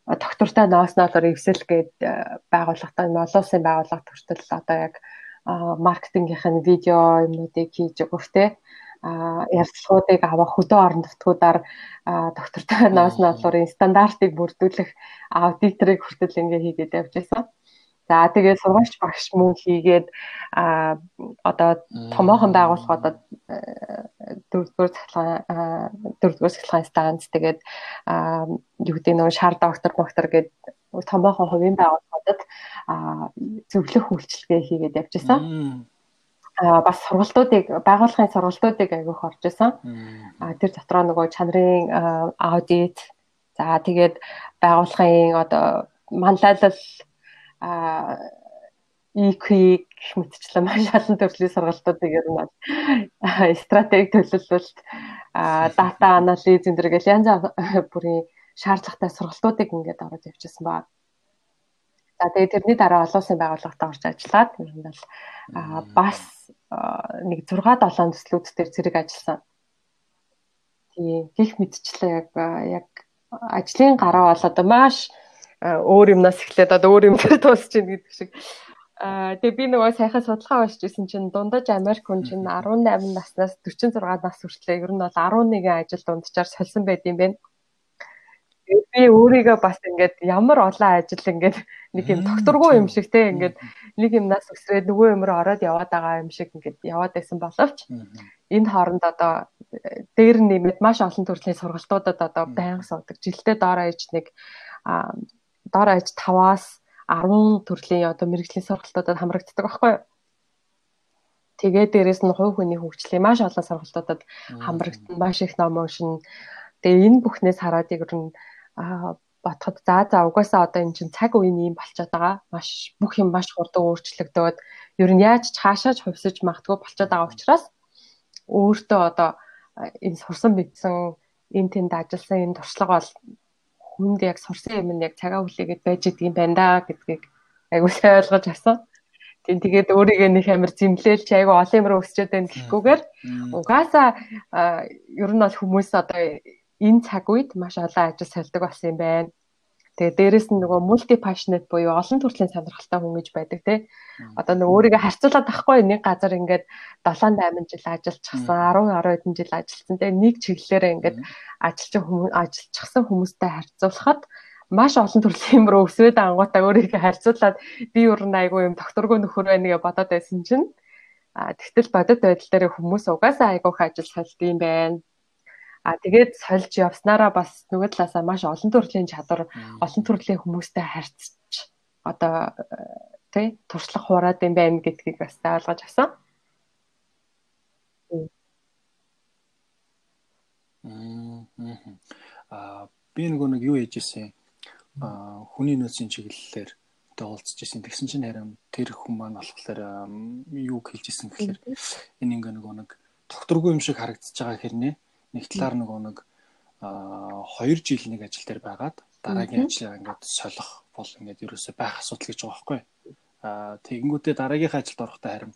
доктортой ноосноолоор эвсэл гээд байгууллагатай улсын байгууллага төртөл одоо яг маркетингийнх нь видео юмнуудыг хийж өгөхтэй ярилцлагуудыг авах хөдөө орон нутгуудаар доктортой ноосноолоор стандартыг бүрдүүлэх аудиторыг хүртэл ингээ хийгээд явж байсан. За тэгээд сургуульч багш мөн хийгээд а одоо томоохон байгууллагуудад э, дөрөвдүгээр цахилгаан дөрөвдүгээр цахилгаан станц тэгээд юу гэдэг нөө шар доктор доктор гээд томоохон хувийн байгууллагуудад зөвлөх үйлчилгээ хийгээд явж байсан. Бас сургалтуудыг байгууллагын сургалтуудыг аягүйх орж исэн. Тэр дотроо нөгөө чанарын аудит за тэгээд байгууллагын одоо манлайлал EQ мэтчлэн маш олон төрлийн сургалтуудыг ер нь бол стратеги төлөвлөлт дата анализ энэ төр гэл янз бүрийн шаардлагатай сургалтуудыг ингээд ороод явчихсан баг. За тэгээд тэрний дараа олон улсын байгууллагад орж ажиллаад ер нь бол бас нэг 6 7 төслүүд дээр зэрэг ажилласан. Тийм гих мэдчлээ яг яг ажлын гараа бол одоо маш өөр юмнаас эхлээд одоо өөр юм дээр дуусч ийн гэдэг шиг. Аа тэгээ би нөгөө сайхан судалгаа уншиж ирсэн чинь дундаж Америк хүн чинь 18 наснаас 46 нас хүртлээр ер нь бол 11 ажил дунджаар сольсон байд юм байна. Би өөрийгөө бас ингээд ямар олон ажил ингээд нэг юм докторгүй юм шиг те ингээд нэг юмнаас өсрээд нөгөө юмроо ороод яваад байгаа юм шиг ингээд яваад байсан боловч энэ хооронд одоо дээр нэмээд маш олон төрлийн сургалтуудад одоо байнга суудаг. Жилдээ доороо иж нэг дор аж 5-аас 10 төрлийн одоо мэрэгжлийн сургалтуудад хамрагддаг байхгүй юу? Тэгээ дээрэс нь хувь хүний хөгжлийн маш олон сургалтуудад хамрагдсан маш их ном уншин. Тэгээ энэ бүхнээс хараад яг нь бодоход за за угаасаа одоо эн чинь цаг үеийн юм болчиход байгаа. Маш бүх юм маш хурдан өөрчлөгдөөд ер нь яаж ч хаашаач хувьсаж магтгүй болчиход байгаа учраас өөртөө одоо энэ сурсан мэдсэн энэ тэнд ажилласан энэ туршлага бол хүнд яг сурсан юм нь яг цагаа хүлээгээд байж идэг юм байна да гэдгийг айгуу сайн ойлгож авсан. Тийм тэгээд өөрийгөө нэг амир зэмлээл чи айгуу олон юмруу өсчээд байна гэхгүйгээр угаасаа ер нь бол хүмүүс одоо энэ цаг үед маш олон ажил сольдог болсон юм байна. Тэгээ дээрэс нь нөгөө multi passionate буюу олон төрлийн сонирхолтой хүн гэж байдаг тий. Одоо нөгөө өөрийгөө харьцуулаад авахгүй нэг газар ингээд 7 8 жил ажиллачихсан 10 10 хэдэн жил ажилласан тий. Нэг чиглэлээрээ ингээд ажиллаж хүмүүс ажиллачихсан хүмүүстэй харьцуулахад маш олон төрлийн юм руу өсвээд ангуудаа өөрийгөө харьцуулаад би юу н айгүй юм докторгүй нөхөр байна гэж бодоод байсан чинь а тэгтэл бодит байдал дээр хүмүүс угаасаа айгүйх ажил сольд юм байна А тэгээд сольж явснараа бас нөгөө талаасаа маш олон төрлийн чадвар, олон төрлийн хүмүүстэй харьцаж одоо тий туршлах хураад юм байна гэдгийг бас ойлгож авсан. Аа би нөгөө нэг юу ээжсэн аа хүний нөөцийн чиглэлээр уулзж ирсэн. Тэгсэн чинь харин тэр хүн маань болохоор юу хэлж ирсэн гэхээр энэ ингээ нөгөө нэг докторгүй юм шиг харагдаж байгаа хэрнээ нэг талаар нөгөө нэг а 2 жил нэг ажил дээр байгаад дараагийн ажлаа ингээд солих бол ингээд ерөөсөй байх асуудал гэж байгаа байхгүй. А тэгэнгүүтээ дараагийнхаа ажилд орохдоо харин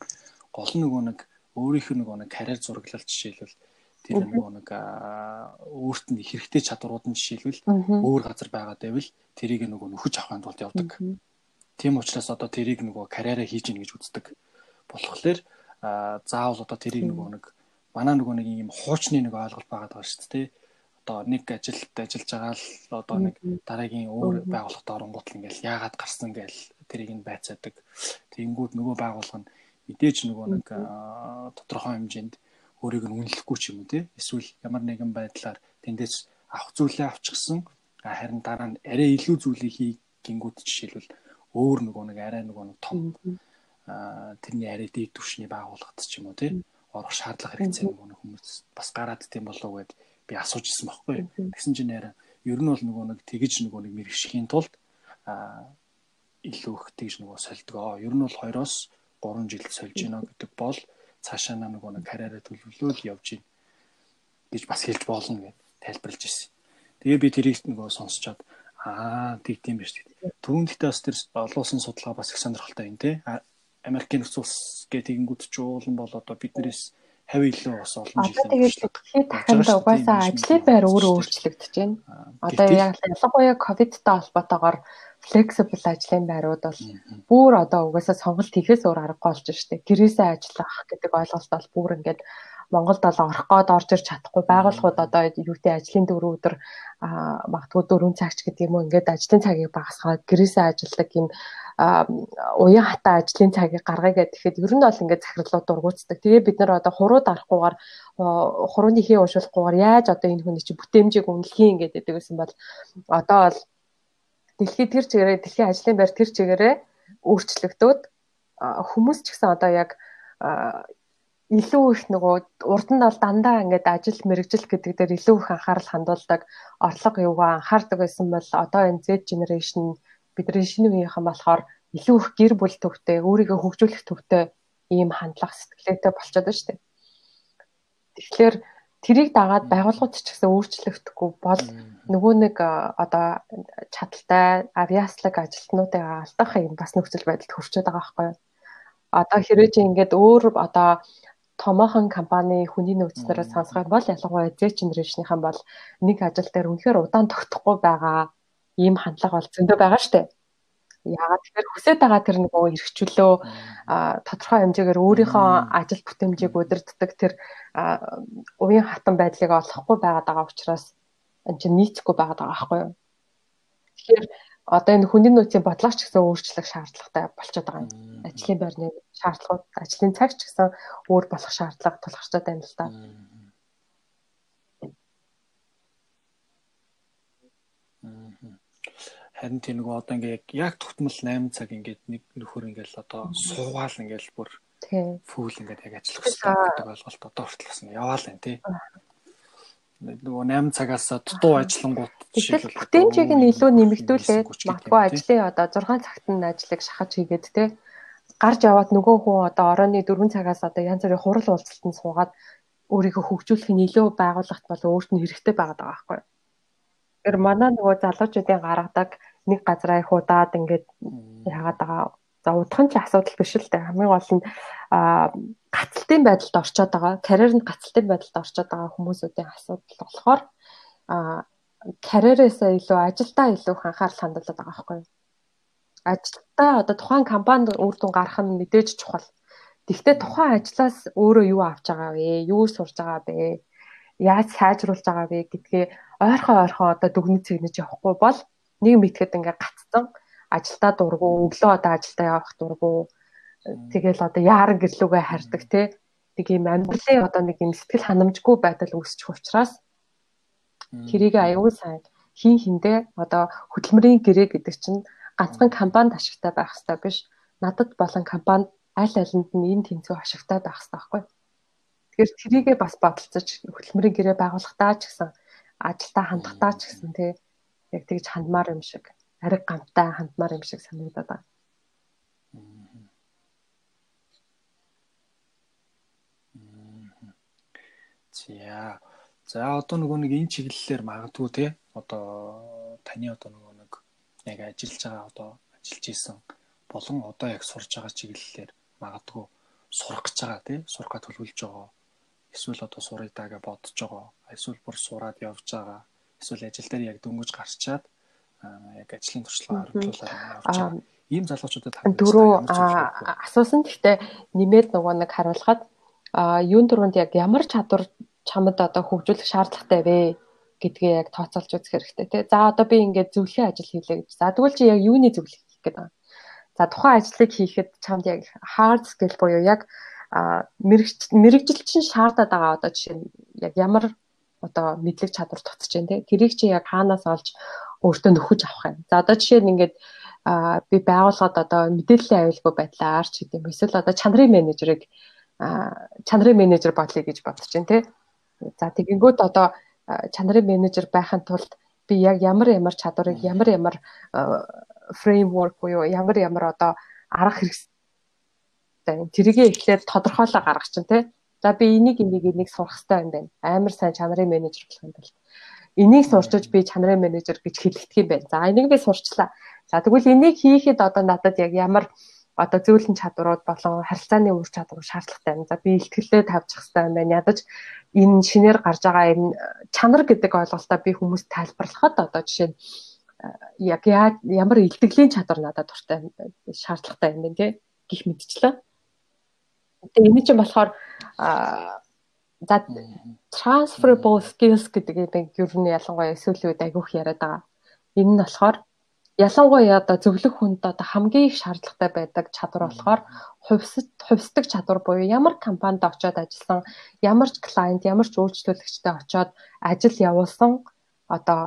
гол нөгөө нэг өөрийнх нь нөгөө нэг карьер зураглал жишээлбэл тэр нөгөө нэг өөрт нь хэрэгтэй чадварууд нь жишээлбэл өөр газар байгаад байвал тэрийг нөгөө нөхөж авахын тулд явдаг. Тийм учраас одоо тэрийг нөгөө карьераа хийж гин гэж үздэг. Болохоор заавал одоо тэрийг нөгөө нэг манай нөгөө нэг юм хуучны нэг ойлголт байгаа даа шүү дээ. Одоо нэг ажилд ажиллаж байгаа л одоо нэг дараагийн өөр байгууллагад оронгууд л ингээл яагаад гарсан гээл тэрийг нь байцаадаг. Тэнгүүд нөгөө байгууллага нь мэдээж нөгөө нэг тодорхой хэмжээнд өөрийг нь үнэлэхгүй ч юм уу те. Эсвэл ямар нэгэн байдлаар тэндээс авах зүйлээ авчихсан. Харин дараа нь арай илүү зүйлийг хий гингүүд жишээлбэл өөр нөгөө нэг арай нөгөө нэг том тэрний арай дээд түвшний байгууллагад ч юм уу те орох шаардлага хэрэгцээ нөгөө хүмүүс бас гараад тийм болов гэд би асууж ирсэн байхгүй. Тэгсэн чинь нэр ер нь бол нөгөө нэг тэгж нөгөө нэг мэрэгшхийн тулд а илүү их тэгж нөгөө сольдгоо. Ер нь бол 2-оос 3 жил сольж гинэ гэдэг бол цаашаа нөгөө нэг карьераа төлөвлөл явж гин гэж бас хэлж болно гэд тайлбарлаж ирсэн. Тэгээ би тэрийг нөгөө сонсчоод аа тэг тийм биш. Түрүүн дэхтэй бас тэр олон улсын судалгаа бас их сонирхолтой юм те. Америкийн нөхцөл улс гэдэг ингүүд ч уулан бол одоо биднээс хавь илүү бас олон жил тэгээд дэлхийн таханд угаасаа ажлын байр өөрөө өөрчлөгдөж байна. Одоо яг ялангуяа ковидтай холбоотойгоор flexible ажлын байрууд бол бүр одоо угаасаа сонголт хийхээс өөр аргагүй болж штэ. Гэрээсээ ажиллах гэдэг ойлголт бол бүр ингээд Монголд бол орох гээд орж ирч чадахгүй байгууллагууд одоо юутэй ажлын дөрөв өдөр магадгүй дөрөв цагч гэдэг юм уу ингээд ажлын цагийг багасгаад гэрээсээ ажилладаг юм уян хатаа ажлын цагийг гаргая гэхэд ер нь бол ингээд захирлууд дургуутдаг. Тэгээ бид нар одоо хуруу дарахгүйгээр хурууны хий уушуулахгүйгээр яаж одоо энэ хүний чи бүтээмжийг үнэлэх юм гэдэг байсан бол одоо бол дэлхий тэр чигээрээ дэлхийн ажлын байр тэр чигээрээ өөрчлөгдөөд хүмүүс ч гэсэн одоо яг илүү их нөгөө урд нь бол дандаа ингээд ажил мэрэгжил гэдэг дээр илүү их анхаарал хандуулдаг орлого юугаа анхаардаг байсан бол одоо энэ Z generation бидний шинэ үеийнхэн болохоор илүү их гэр бүл төвтэй, өөрийгөө хөгжүүлэх төвтэй ийм хандлага сэтгэлээтэй болчиход байна шүү дээ. Тэгэхээр тэрийг дагаад байгууллагууд ч гэсэн өөрчлөгдөхгүй бол нөгөө нэг одоо чадaltaй авиаслаг ажилтнуудыг алдах юм бас нөхцөл байдалд хүрчээд байгаа байхгүй юу? Одоо хэрвээ чи ингээд өөр одоо томоохон компани хүний нөөцлөрөө сонсгох бол ялангуяа Z generation-ийнхэн бол нэг ажил дээр үнэхээр удаан тогтохгүй байгаа ийм хандлага бол зөндөө байгаа штэ. Яагаад тэгэхээр хүсэж байгаа тэр нөгөө эрхчлөө тодорхой хэмжээгээр өөрийнхөө ажил бүтэмжийг удирддаг тэр уян хатан байдлыг олохгүй байгаад байгаа учраас энэ чинь нийцэхгүй байгаад байгаа байхгүй юу. Тэгэхээр одоо энэ хүний нөөцийн бодлогоч гэсэн өөрчлөх шаардлагатай болчиход байгаа юм. Ажлын байрны шаардлагууд, ажлын цаг ч гэсэн өөр болох шаардлага тулгарчаад байна л да. Харин тийм нөгөө одоо ингээ яг тогтмол 8 цаг ингээд нэг нөхөр ингээл одоо суугаал ингээл бүр фүүл ингээд яг ажиллах хэрэгтэй гэдэг ойлголт одоо хүртэл бас яваал байна тий. Нөгөө 8 цагаас дутуу ажиллангууд жишээлбэл бүтэмжийг нь илүү нэмэгдүүлээд магадгүй ажлын одоо 6 цагт нь ажлыг шахаж хийгээд тий гарч яваад нөгөө хүн одоо орооны 4 цагаас одоо янз бүрийн хурал уулзалтанд суугаад өөрийгөө хөгжүүлэх нь илүү байгууллагт бол өөрт нь хэрэгтэй байгаад байгаа байхгүй юу. Тэр манай нөгөө залуучуудын гаргадаг нэг газараа их удаад ингээд яагаад байгаа за удах нь ч асуудал биш л дээ. Хамгийн гол нь гацалтын байдалд орчоод байгаа, карьернд гацалтын байдалд орчоод байгаа хүмүүсүүдийн асуудал болохоор карьерээсээ илүү ажилдаа илүү анхаарал хандуулдаг байгаа байхгүй юу. Ажилдаа одоо тухайн компанид үр дүн гарах нь мэдээж чухал. Гэхдээ тухайн ажлаас өөрөө юу авч байгаа вэ? Юу сурж байгаа бэ? Яаж сайжруулж байгаа вэ гэдгээ ойрхон ойрхон одоо дүгнэж цэгнэж явахгүй бол нэг мэтгэд ингээ гацсан ажилдаа дургу өглөө одоо ажилдаа явах дургу тэгэл одоо яаран гэрлүүгээ хардаг те нэг юм амьдралын одоо нэг юм сэтгэл ханамжгүй байдал үүсчих учраас тэрийг аюул сайн хин хиндэ одоо хөдөлмөрийн гэрээ гэдэг чинь ганцхан компанид ашигтай байх хэрэгтэй биш надад болон компанид аль алинд нь энэ тэнцүү ашигтай байх хэрэгтэй байхгүй тэгэхээр тэрийгээ бас бодолцож хөдөлмөрийн гэрээ байгуулахдаа ч гэсэн ажилдаа хандахдаа ч гэсэн тий яг тэгж хандмаар юм шиг ариг гамтай хандмаар юм шиг санагдаад байна За. За одоо нөгөө нэг энэ чиглэлээр магадгүй те одоо таны одоо нөгөө яг ажиллаж байгаа одоо ажиллаж исэн болон одоо яг сурж байгаа чиглэлээр магадгүй сурах гэж байгаа тий. Сурах гэж төлөвлөж байгаа. Эсвэл одоо сурах даа гэж бодож байгаа. Эсвэл бүр сураад явж байгаа. Эсвэл ажил дээр яг дөнгөж гарчаад яг ажлын туршлагаа оруулаад явж байгаа. Ийм залуучуудад дөрөв асуусан. Гэхдээ нэмээд нөгөө нэг харуулхад юун дөрөнд яг ямар чадвар чамд одоо хөгжүүлэх шаардлагатай вэ гэдгээ яг тооцоолж үзэх хэрэгтэй тий. За одоо би ингээд зөвлөхийн ажил хийлээ гэж. За тэгвэл чи яг юуны зөвлөх хийх гэдэг байна. За тухайн ажлыг хийхэд чамд яг hard skill буюу яг мэрэгжил чинь шаардаад байгаа одоо жишээ нь яг ямар одоо мэдлэг чадвар тутаж байна тий. Тэрийг чи яг хаанаас олж өөртөө нөхөж авах юм. За одоо жишээ нь ингээд би байгууллагад одоо мэдээллийн аюулгүй байдлаар ч гэдэм эсвэл одоо чанарын менежерийг чанарын менежер бодлоо гэж бодож байна тий. За тэгэнгүүт одоо чанарын менежер байхын тулд би яг ямар ямар чадварыг ямар ямар фреймворк буюу ямар ямар одоо арга хэрэгсэл тэрийгээ эхлээд тодорхойлоо гаргах чинь тий. За би энийг энийг энийг сурах хэрэгтэй юм байна. Амар сайн чанарын менежер болох юм бол энийг сурчиж би чанарын менежер гэж хэлэгдэх юм байна. За энийг би сурчлаа. За тэгвэл энийг хийхэд одоо надад яг ямар одоо зөөлөн чадварууд болон харилцааны үр чадвар шаардлагатай юм. За би ихтгэлээ тавьчих хэрэгтэй юм байна. Ядаж энэ шинээр гарч байгаа энэ чанар гэдэг ойлголтоо би хүмүүст тайлбарлахад одоо жишээ нь яг ямар илтгэлийн чадвар надад дуртай шаардлагатай юм бэ тий гих мэдчлээ. Тэгээ энэ чинь болохоор за transferable skills гэдэг юм ер нь ялангуяа эсвэл үед айгүйх яриад байгаа. Энэ нь болохоор ялангуяа одоо зөвлөх хүнд одоо хамгийн их шаардлагатай байдаг чадвар болохоор хувьсд хувьсдаг чадвар буюу ямар компанид очиод ажилласан, ямар ч клиент, ямар ч үйлчлүүлэгчтэй очиод ажил явуулсан одоо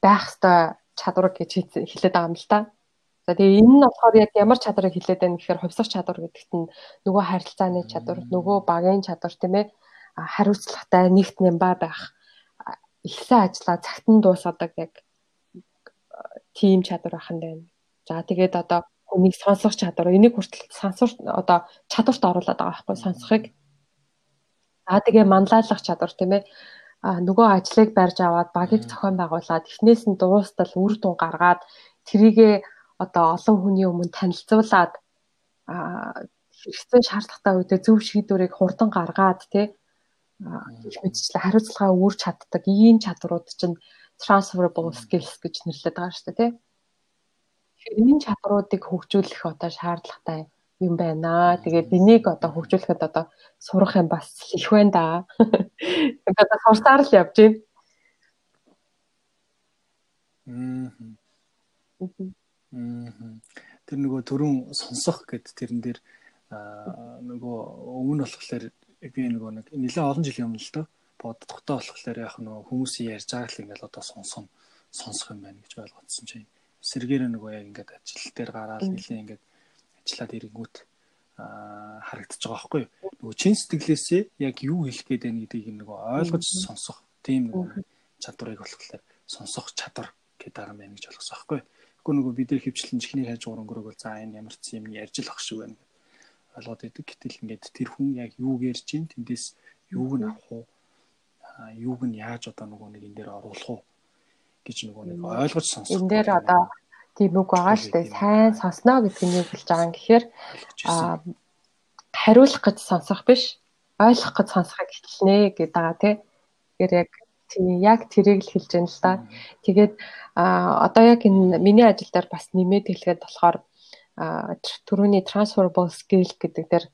байх ёстой чадвар гэж хэлээд байгаа юм л та. За тэгээ энэ нь болохоор яг ямар чадварыг хэлээд байна гэхээр хувьсах чадвар гэдэгт нь нөгөө харилцааны чадвар, нөгөө багийн чадвар тийм ээ хариуцлагатай нэгт нямба байх ихсэн ажлаа цагт нь дуусгадаг яг тийм чадвар ах нь байна. За тэгээд одоо хүнийг сонсох чадвар энийг хүртэл сонсор одоо чадварт оруулаад байгаа байхгүй сонсохыг. За тэгээ манлайлах чадвар тийм ээ. А нөгөө ажлыг барьж аваад багийг зохион байгуулад эхнээс нь дуустал үр дүн гаргаад трийгээ одоо олон хүний өмнө танилцуулаад а хэрэгцээ шаардлагатай үедээ зөв шийдвэрийг хурдан гаргаад тий их мэдчлээ хариуцлагаа үүрч чаддаг ийм чадварууд чинь transferable skills гэж нэрлэдэг байгаа шүү дээ тий. Энэ чадруудыг хөгжүүлэх одоо шаардлагатай юм байна. Тэгээд энийг одоо хөгжүүлэхэд одоо сурах юм бас их байна да. Одоо сурсаар л явж байна. Мм. Тэр нөгөө төрүн сонсох гэд тэрэн дээр нөгөө өмнө болохоор би нөгөө нэг нэлээд олон жилийн өмнө л доо боддогтой болохоор яг нөгөө хүмүүсийн ярьж байгааг л ингээл одоо сонсгоно сонсох юм байна гэж ойлгоцсон чинь. Сэргээр нөгөө яг ингээд ажил дээр гараад нэлээ ингээд ажиллаад ирэнгүүт аа харагдаж байгаа байхгүй юу? Нөгөө чин сэтгэлээсээ яг юу хэлэх гээд байна гэдгийг нөгөө ойлгож сонсох тийм нөгөө чадварыг болохоор сонсох чадвар гэдэг юм байна гэж ойлгосон байхгүй Гэхдээ нөгөө бид нар хөвчлэн чихний хайж уунгөрөг бол за энэ ямар ч юм ярьж л ах шиг байна ойлгоод идэг гэтэл ингээд тэр хүн яг юу гэрж чинь тэндээс юуг нь авах уу? Юуг нь яаж одоо нөгөө нэг энэ дээр оруулах уу гэж нөгөө нэг ойлгож сонсох. Энэ дээр одоо тийм үг байгаа шүү дээ. Сайн сонсноо гэдэг нь юу болж байгаа юм гэхээр хариулах гэж сонсох биш, ойлгох гэж сонсохыг хэлнэ гэдэг байгаа тий. Тэгэхээр яг тийм яг тэрийг л хэлж байна л да. Тэгээд одоо яг энэ миний ажил дээр бас нэмээд хэлгээд болохоор түрүүний transferable skill гэдэг дээр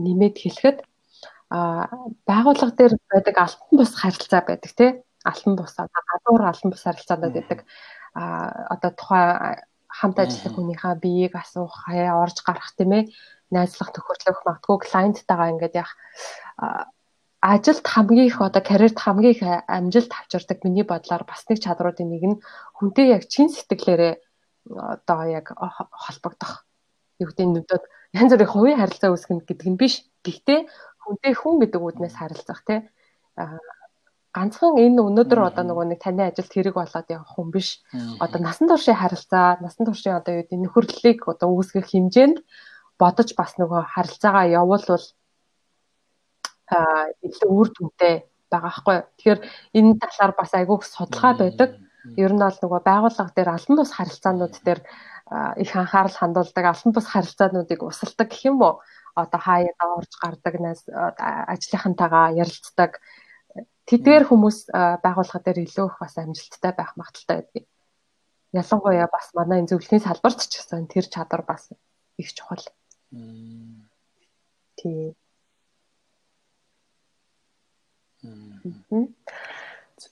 нэмээд хэлэхэд байгууллага дээр байдаг алтан бус харилцаа байдаг тий алтан бус гадуур алтан бус харилцаанууд байдаг а одоо тухай хамт ажиллах хүнийхээ биеийг асуух хаяа орж гарах тийм ээ? Найзлах төхөрлөх магадгүй клиенттайгаа ингээд яг ажилд хамгийн их одоо карьерт хамгийн их амжилт авчирдаг миний бодлоор бас нэг чадруудын нэг нь хүнтэй яг чин сэтгэлээрээ одоо яг холбогдох. Юу гэдэг нь янз бүрийн хувийн харилцаа үүсгэх гэдэг нь биш. Гэхдээ хүнтэй хүн гэдэг үднээс харилцах тий ганцхан энэ өнөөдөр одоо нөгөө нэг таны ажилд хэрэг болоод явах хүн биш. Одоо насан туршийн харилцаа, насан туршийн одоо юу гэдэг нөхөрлөлийг одоо үүсгэх хэмжээнд бодож бас нөгөө харилцаагаа явуулвал а илүү үр дүнтэй байгаа хгүй. Тэгэхээр энэ талаар бас айгүйх судалгаа байдаг. Ер нь бол нөгөө байгууллага дээр албан бус харилцаанууд дээр их анхаарал хандуулдаг албан бус харилцаануудыг усалдаг гэх юм уу? Одоо хаяа орж гардаг нас ажлынхантайгаа ярилцдаг тэдгээр хүмүүс байгууллага дээр илүү их бас амжилттай байх магадaltaй байдаг. Ялангуяа бас манай энэ зөвлөлийн салбарт ч гэсэн тэр чадвар бас их чухал. Тий.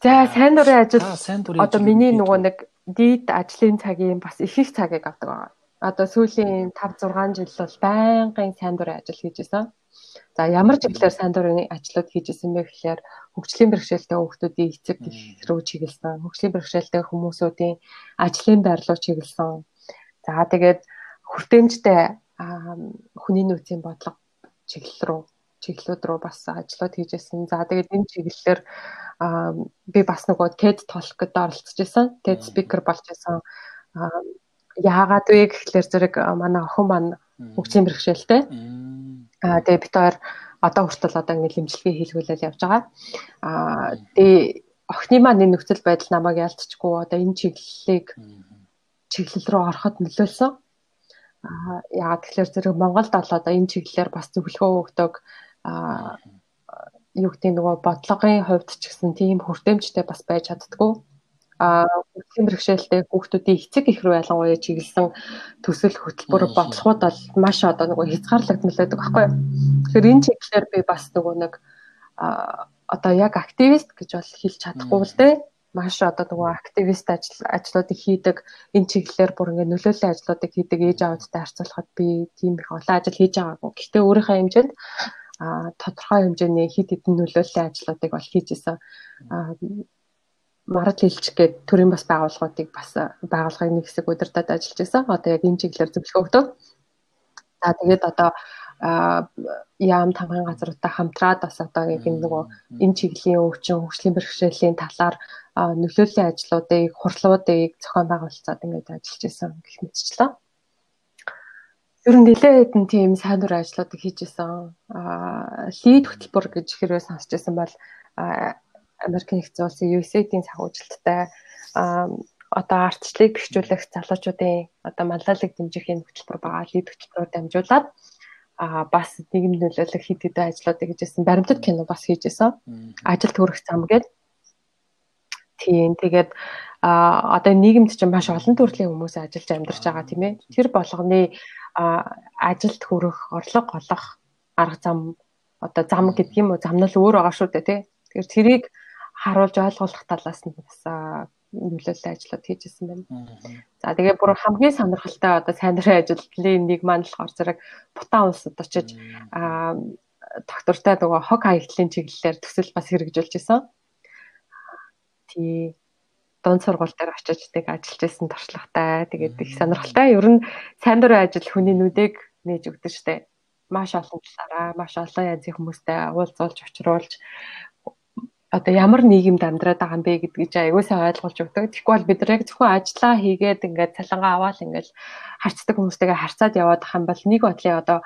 За сайн дурын ажил одоо миний нөгөө нэг дид ажлын цагийн бас их их цагийг авдаг байгаа. Одоо сүүлийн 5 6 жил бол байнгын сайн дурын ажил хийж исэн. За ямар чиглэлээр сайн дурын ажлууд хийж исэн бэ гэхээр хөгжлийн бэрхшээлтэй хүүхдүүдийн эцэг рүү чиглэсэн, хөгжлийн бэрхшээлтэй хүмүүсүүдийн ажлын байр руу чиглэсэн. За тэгээд хүртээмжтэй хүний нөөцийн бодлого чиглэл рүү чиглэлүүд рүү бас ажлууд хийжсэн. За тэгээд энэ чиглэлээр би бас нөгөө TED Talk гэдээ оролцож байсан. TED speaker болж байсан. Яагаад вэ гэхлээр зэрэг манай охин маань хөгжлийн бэрхшээлтэй. Аа тэгээ бид хоёр одоо хүртэл одоо ингэ хэмжлэгээ хийлгүүлэл явж байгаа. Аа тэгээ охины маань энэ нөхцөл байдал намайг ялцчихгүй одоо энэ чиглэлийг чиглэл рүү ороход нөлөөлсөн. Аа яагаад тэгэхээр зэрэг Монголд бол одоо энэ чиглэлээр бас зөвлөгөө өгдөг аа юу гэдэг нөгөө бодлогын хувьд ч гэсэн тийм хүртээмжтэй бас байж чаддгүй хөгжлийн бэрхшээлтэй хүүхдүүдийн эцэг их рүү ялангуяа чиглэсэн төсөл хөтөлбөр бодлогууд бол маш одоо нөгөө хязгаарлагдмал байдаг байхгүй юу. Тэгэхээр энэ чиглэлээр би бас нөгөө нэг одоо яг активист гэж бол хэлж чадахгүй л дээ маш одоо нөгөө активист ажил ажлуудыг хийдэг энэ чиглэлээр бүр ингээд нөлөөллийн ажлуудыг хийдэг ээж аавдтай харьцуулахад би тийм их олон ажил хийж байгаагүй. Гэхдээ өөрийнхөө хэмжээнд а тодорхой хэмжээний хид хідэн нөлөөллийн ажлуудыг бол хийж исэн марад хэлчих гээд төрийн бас байгууллагуудыг бас байгууллагын нэг хэсэг удирдах ажиллаж байсан. Одоо яг энэ чиглэлээр зөвлөгөө өгдөг. За тэгээд одоо яам тамгын газруудтай хамтраад бас одоо яг нөгөө энэ чиглэлийн өвчин хөгжлийн бэрхшээлийн талаар нөлөөллийн ажлуудыг хурлуудыг зохион байгуулцаад ингээд ажиллаж исэн гэх мэтчлээ. Ер нь нэлээд хэдэн тийм сайн дур ажлуудыг хийж исэн. Аа лид хөтөлбөр гэж хэрвээ сонсч байсан бол Америкийн нэгдсэн улсын USAID-ийн санхүүжилттэй одоо ардчлалыг бэхжүүлэх залуучуудын одоо маллалыг дэмжихийн хөтөлбөр байгаа лид хөтөлбөрөөр дамжуулаад а бас нийгэм нөлөөлөх хэд хэдэн ажлуудыг хийжсэн баримтат кино бас хийжсэн. Ажил төрөх зам гээд тийм тэгээд а одоо нийгэмд чинь маш олон төрлийн хүмүүс ажиллаж амьдарч байгаа тийм ээ. Тэр болгоны ажилд хүрэх орлого олох арга зам одоо зам гэдэг юм уу? Зам нь л өөр байгаа шүү дээ тий. Тэгэхээр тэрийг харуулж ойлгуулах талаас нь бас нөлөөлөл ажлууд хийжсэн байна. За тэгээ бүр хамгийн сонирхолтой одоо сайн дурын ажлын нэг маань болохоор зэрэг Бутан улсад очиж аа доктортай нөгөө хог хаягдлын чиглэлээр төсөл бас хэрэгжүүлж исэн. Тий дунд сургууль дээр очиж тэг ажиллаж исэн туршлагатай. Тэгээд их сонирхолтой. Ер нь сайн дурын ажил хүний нүдийг нээж өгдөг штэ. Маш олон талаараа, маш олон янзын хүмүүстэй уулзуулж, очруулж одоо ямар нийгэмд амьдраад байгаа юм бэ гэдгийг чи аягүй сайн ойлгуулж өгдөг. Тэгэхгүй бол бид нар яг зөвхөн ажиллаа хийгээд ингээд цалингаа аваад ингээд харцдаг хүмүүстэйгээ харьцаад яваад ах юм бол нэг бодлын одоо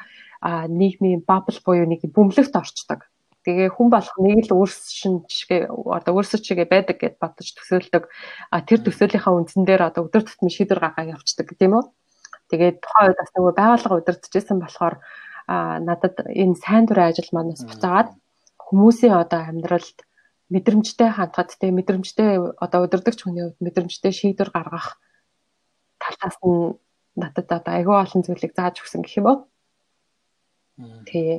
нийгмийн бабл буюу нэг бөмбөлөгт орчдөг. Тэгээ хүн болох нэг л өөрсшин чигээ одоо өөрсөж чигээ байдаг гэд бодож төсөөлдөг. А тэр төсөөлийнхаа үндсэн дээр одоо өдөр тутмын шийдвэр гаргаад явцдаг тийм үү? Тэгээд тухайн үед бас нөгөө байгууллага удирдахжсэн болохоор а надад энэ сайн дурын ажил манаас буцаагаад хүмүүсийн одоо амьдралд мэдрэмжтэй хандхад те мэдрэмжтэй одоо удирдахч хүний хувьд мэдрэмжтэй шийдвэр гаргах талаас нь надад одоо айгүй олон зүйлийг зааж өгсөн гэх юм уу. Тэгээ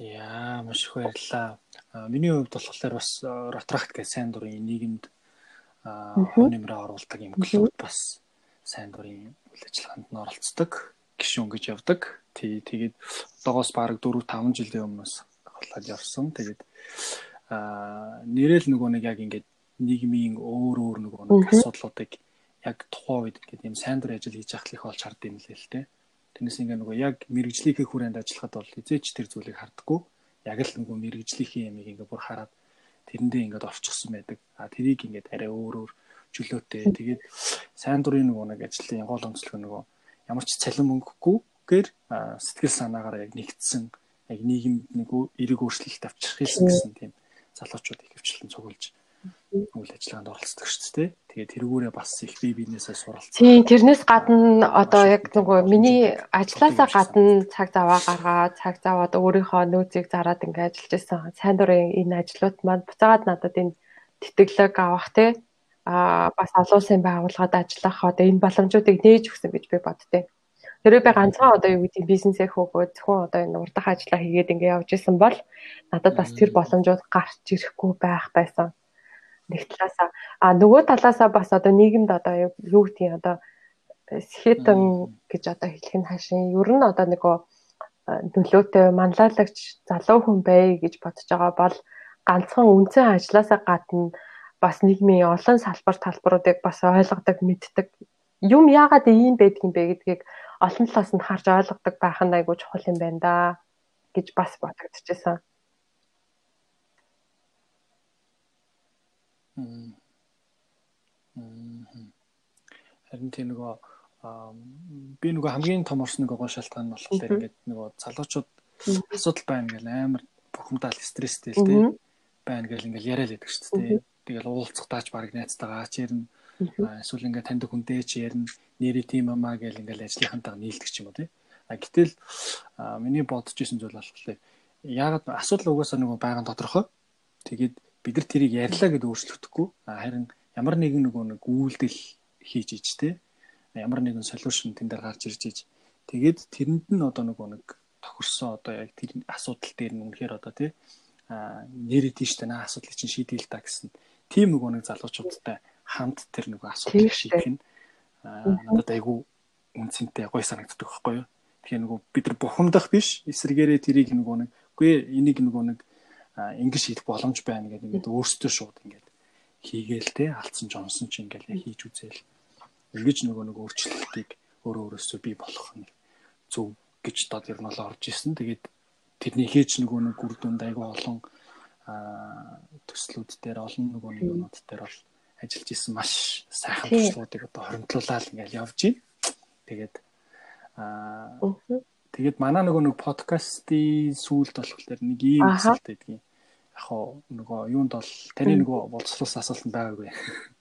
За маш их баярлалаа. Миний хувьд болохоор бас Ротрахт гэх сайн дурын нийгэмд хонымраа оруулдаг юм клуб бас сайн дурын үйл ажиллагаанд нь оролцдог, гишүүн гэж явдаг. Тий тэгээд одоогоос бараг 4 5 жилийн өмнөөс болоод явсан. Тэгээд аа нэрэл нөгөө нэг яг ингээд нийгмийн өөр өөр нөгөө нэг асуудлуудыг яг тухайн үед ингээд юм сайн дур ажил хийж ахлах их болж хардсан юм лээ л дээ. Тэрнээс ингээ нөгөө яг мэрэгжлийнхээ хүрээнд ажиллахад бол хизээч тэр зүйлийг хардггүй. Яг л нөгөө мэрэгжлийнхээ ямиг ингээ бүр хараад тэрэндээ ингээд орчихсон байдаг. А тэрийг ингээд арай өөр өөр чөлөөтэй. Тэгээд сайн дурын нөгөө нэг ажлын гол онцлог нөгөө ямар ч цалин мөнгөгүйгээр сэтгэл санаагаар яг нэгдсэн яг нийгэмд нэг эрэг өөрчлөлт авчрах гэсэн тийм залуучууд их хвчлэн цугулж үйл ажиллагаанд оролцдог шүү дээ. Тэгээд тэргүүрээ бас их бие биенээсээ суралцсан. Тийм, тэрнээс гадна одоо яг нөгөө миний ажилласаа гадна цаг заваа гаргаад, цаг заваад өөрийнхөө нөөцийг зараад ингээд ажиллаж байсан. Сайн дурын энэ ажлууд маань буцаагаад надад энэ тэтгэлэг авах те а бас олон улсын байгууллагад ажиллах одоо энэ боломжуудыг нээж өгсөн гэж би боддتي. Тэрөө би ганцхан одоо юу гэдэг бизнесээ хөөгөө зөвхөн одоо энэ урдах ажиллаа хийгээд ингээд явж исэн бол надад бас тэр боломжууд гарч ирэхгүй байх байсан. Нэг талаасаа а нөгөө талаасаа бас одоо нийгэмд одоо юу гэдгийг одоо сэхэтэн гэж одоо хэлэх нь хаашийн ер нь одоо нөгөө нөлөөтэй манлайлагч залуу хүн бай гэж бодож байгаа бол ганцхан үнцэн ажилласаа гадна бас нийгмийн олон салбар талбаруудыг бас ойлгодог мэддэг. Юм яагаад ийм байдгийг бэ гэдгийг олон талаас нь харж ойлгодог байх нь айгүй чухал юм байна да гэж бас бодогдчихсан. Харин тийм нөгөө би нөгөө хамгийн том орс нөгөө шалтгаан нь болохоор ингээд нөгөө залуучууд асуудал байна гэл амар бухимдал стресстэй л тийм байна гэл ингээд яриад байдаг шүү дээ. Тэгэл уулзах тааж баг найзтайгаа ярина. Эсвэл ингээд танд хүндээ ч ярина. Нэрээ тийм амаа гэл ингээд ажлынхантайгаа нийлдэг ч юм уу тийм. А гэтэл миний бодож исэн зүйл болохоор яагаад асуудал угаасаа нөгөө байгаан тодорхой. Тэгээд бид нар тэрийг ярьлаа гэдээ өөрчлөгдөхгүй харин ямар нэгэн нөгөө нэг үйлдэл хийж ич те ямар нэгэн солиушн тэн дээр гарч ирж иж тэгээд тэрэнд нь одоо нөгөө нэг тохирсон одоо яг тэр асуудал дээр нь үнэхээр одоо те нэрэд тийш тань асуудлыг чинь шийдээл та гэсэн тийм нөгөө нэг залуучуудтай хамт тэр нөгөө асуудлыг шийдэх нь надад айгүй үнцэнтэй гоё санагддаг байхгүй юу? Тэгэхээр нөгөө бид нар бухимдах биш эсрэгээрээ тэрийг нөгөө нэг үгүй энийг нөгөө нэг ингэж хийх боломж байна гэдэг ингээд өөрсдөө шууд ингээд хийгээл те алдсан жонсон ч ингээд яг хийж үзээл ингэж нөгөө нэг өөрчлөлтийг өөрөө өөрөөсөө бий болгох нь зөв гэж дод ер нь бол орж исэн. Тэгээд тэрний хээж нөгөө нэг үр дүнд айгүй олон төслүүд дээр олон нөгөө нэг юмнууд дээр бол ажиллаж исэн маш сайхан туршлагуудыг одоо хоримтлуулаад ингээд явж байна. Тэгээд аа тэгээд манай нөгөө нэг подкастын сүүлд болох тэр нэг ийм асуулт байдгийн. Яг хоо нөгөө юунд бол таны нөгөө боловсруулсан асуулт байгаагүй.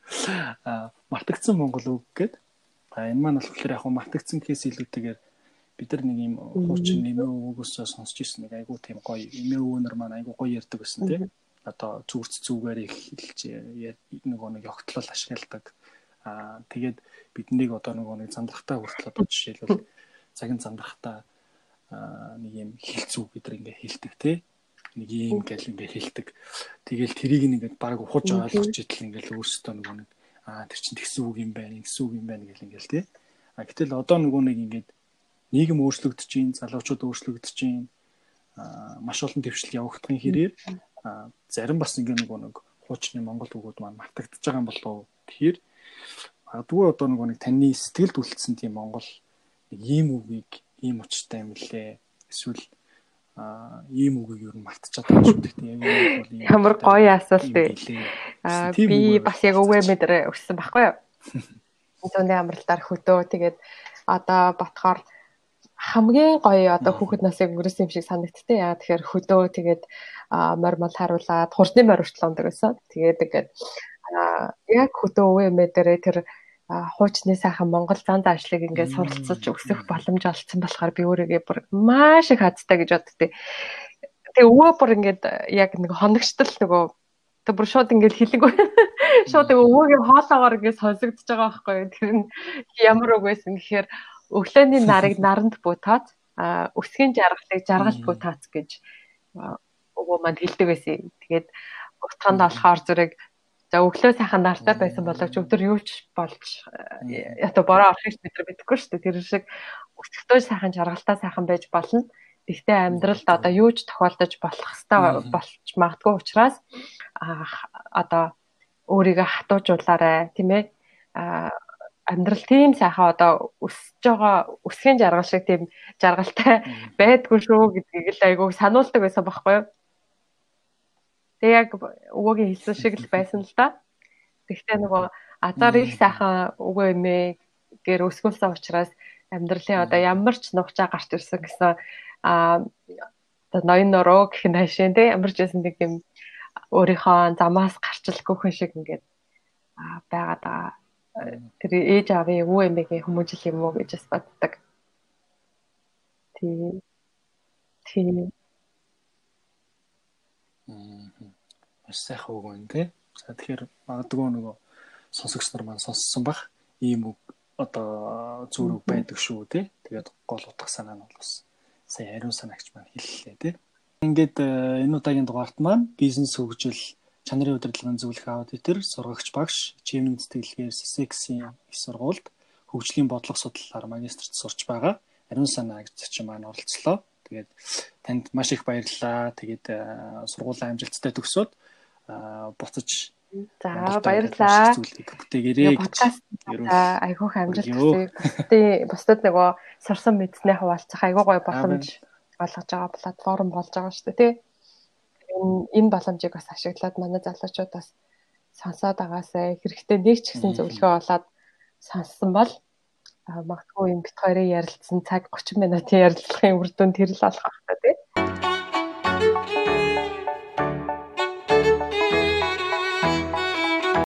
<laughs> Аа мартагдсан Монгол үг гээд? Энэ маань болохоор яг хоо мартагдсан гэхээс илүүтэйгээр бид нар нэг юм хуучин нэмээ өгөөсөө сонсч ирсэн нэг айгуу тийм гоё эмээ өвөнөр маань айгуу гоё ярьдаг байсан тийм одоо зүрц зүгээр эхэлж нөгөө нэг ёгтлол ашигладаг. Аа тэгээд биднийг одоо нөгөө нэг замдрахтаа хүртэл одоо жишээлбэл цагийн замдрахтаа нэг юм хилцүү бид нар ингээ хэлдэг тий. Нэг юм гэл ингээ хэлдэг. Тэгэл тэрийг ингээд баг ухаж ойлгож идэл ингээл өөрсдөө нөгөө нэг аа тэр чин тэгсэн үг юм байна, ингэсэн үг юм байна гэл ингээл тий. А гэтэл одоо нөгөө нэг ингээд нийгэм өөрчлөгдөж чинь, залуучууд өөрчлөгдөж чинь маш олон төвшил явагдахын хэрээр зарим бас ингээ нөгөө нэг хуучны монгол үгүүд маань мартагдчихж байгаа юм болов. Тэгэхээр магадгүй одоо нөгөө нэг таны сэтгэлд үлдсэн тийм монгол нэг ийм үгийг ийм учиртай юм лээ. Эсвэл ийм үгийг юу мартчихад байгаа шүү дээ. Яг энэ бол ямар гоё асуулт вэ? Аа би бас яг өвөө мэдрэ өссөн байхгүй юу? <laughs> Зүүнээ амралтаар хөдөө тэгээд одоо ботхоор хамгийн гоё одоо хүүхэд насыг өнгөрөөсөн юм шиг санагдтыг. Яа тэгэхээр хөдөө тэгээд мормол харуулад хурдны ундаг байсан. Тэгээд ингээд яг хөдөө эмээ дээрээ тэр хуучны сайхан Монгол зан заашлыг ингээд суралцаж өсөх боломж олцсон болохоор би өөрийгөө бүр маш их хацтай гэж боддتي. Тэгээ өвөө бүр ингээд яг нэг хоногчтол нөгөө тэг бүр шууд ингээд хилэнгүй шууд өвөөгийн хоолоогоор ингээд сонсогдож байгаа байхгүй. Тэр нь ямар үг байсан гэхээр өглөөний нарыг <laughs> наранд буутаад өсгийн жаргалыг жаргалд буутаац гэж өвөө манд хэлдэг байсан. Тэгээд утганд болохоор зүрэг за өглөө сайхан нартай байсан боловч өдөр юу ч болж ята бороо орохыг бид нар мэдэхгүй шүү дээ. Тэр шиг өсгөлтөө сайхан жаргалтай сайхан байж болно. Гэхдээ амьдралд одоо юу ч тохиолдож болох хэвээр болж магадгүй учраас одоо өөрийгөө хатуужуулаарай тийм ээ амьдрал тийм сайхан одоо өсөж байгаа өсгийн жаргал шиг тийм жаргалтай байдгүй шүү гэдгийг л айгүй сануулдаг байсан байхгүй юу. Тэг яг өвөөгийн хэлсэн шиг л байсан л да. Гэхдээ нөгөө азар их сайхан өвөө эмээ гэр өсгүүлсэн учраас амьдралын одоо ямар ч нухчаа гарч ирсэн гэсэн а одоо ноён нуруу гэх нь хашийн те ямар ч байсан нэг юм өөрийнхөө замаас гарчлахгүй хүн шиг ингээд байгаад байгаа тэр ээж аавын өвөө эмээгийн хүмүүжил юм уу гэж бас боддог. Тийм. Тийм. Маш сайхан үг байна тий. За тэгэхээр магадгүй нөгөө сонсогч нар маань сонссон бах ийм үг одоо зүрх байдаг шүү тий. Тэгээд гол утга санаа нь бол бас сая ариун санаагч маань хэллээ тий. Ингээд э, энэ удаагийн дугаарт маань бизнес хөгжил чанарын удирдлагын зөвлөх аудитор, сургагч багш, чимэн сэтгэлгээр Sussex-ийн их сургуульд хөгжлийн бодлого судлалаар магистрт сурч байгаа. Ариун санаа гэж зочин маань оролцлоо. Тэгээд танд маш их баярлалаа. Тэгээд э, сургуулийн амжилттай төгсөөд э, буцаж За баярлалаа. Бүтээгээрэй гэж. Айгүйх амжилт хүсье. Бусдын бусдад нөгөө сурсан мэдснээ хуваалцах айгүй гоё боломж олгож байгаа платформ болж байгаа шүү дээ тий энэ боломжийг бас ашиглаад манай залуучууд бас сонсоод байгаасаа хэрэгтэй нэг ч гэсэн зөвлөгөө олоод сонссон бол магадгүй юм бит хоёрын ярилцсан цаг 30 минутын ярилцлагын үр дүн тэр л болох байх та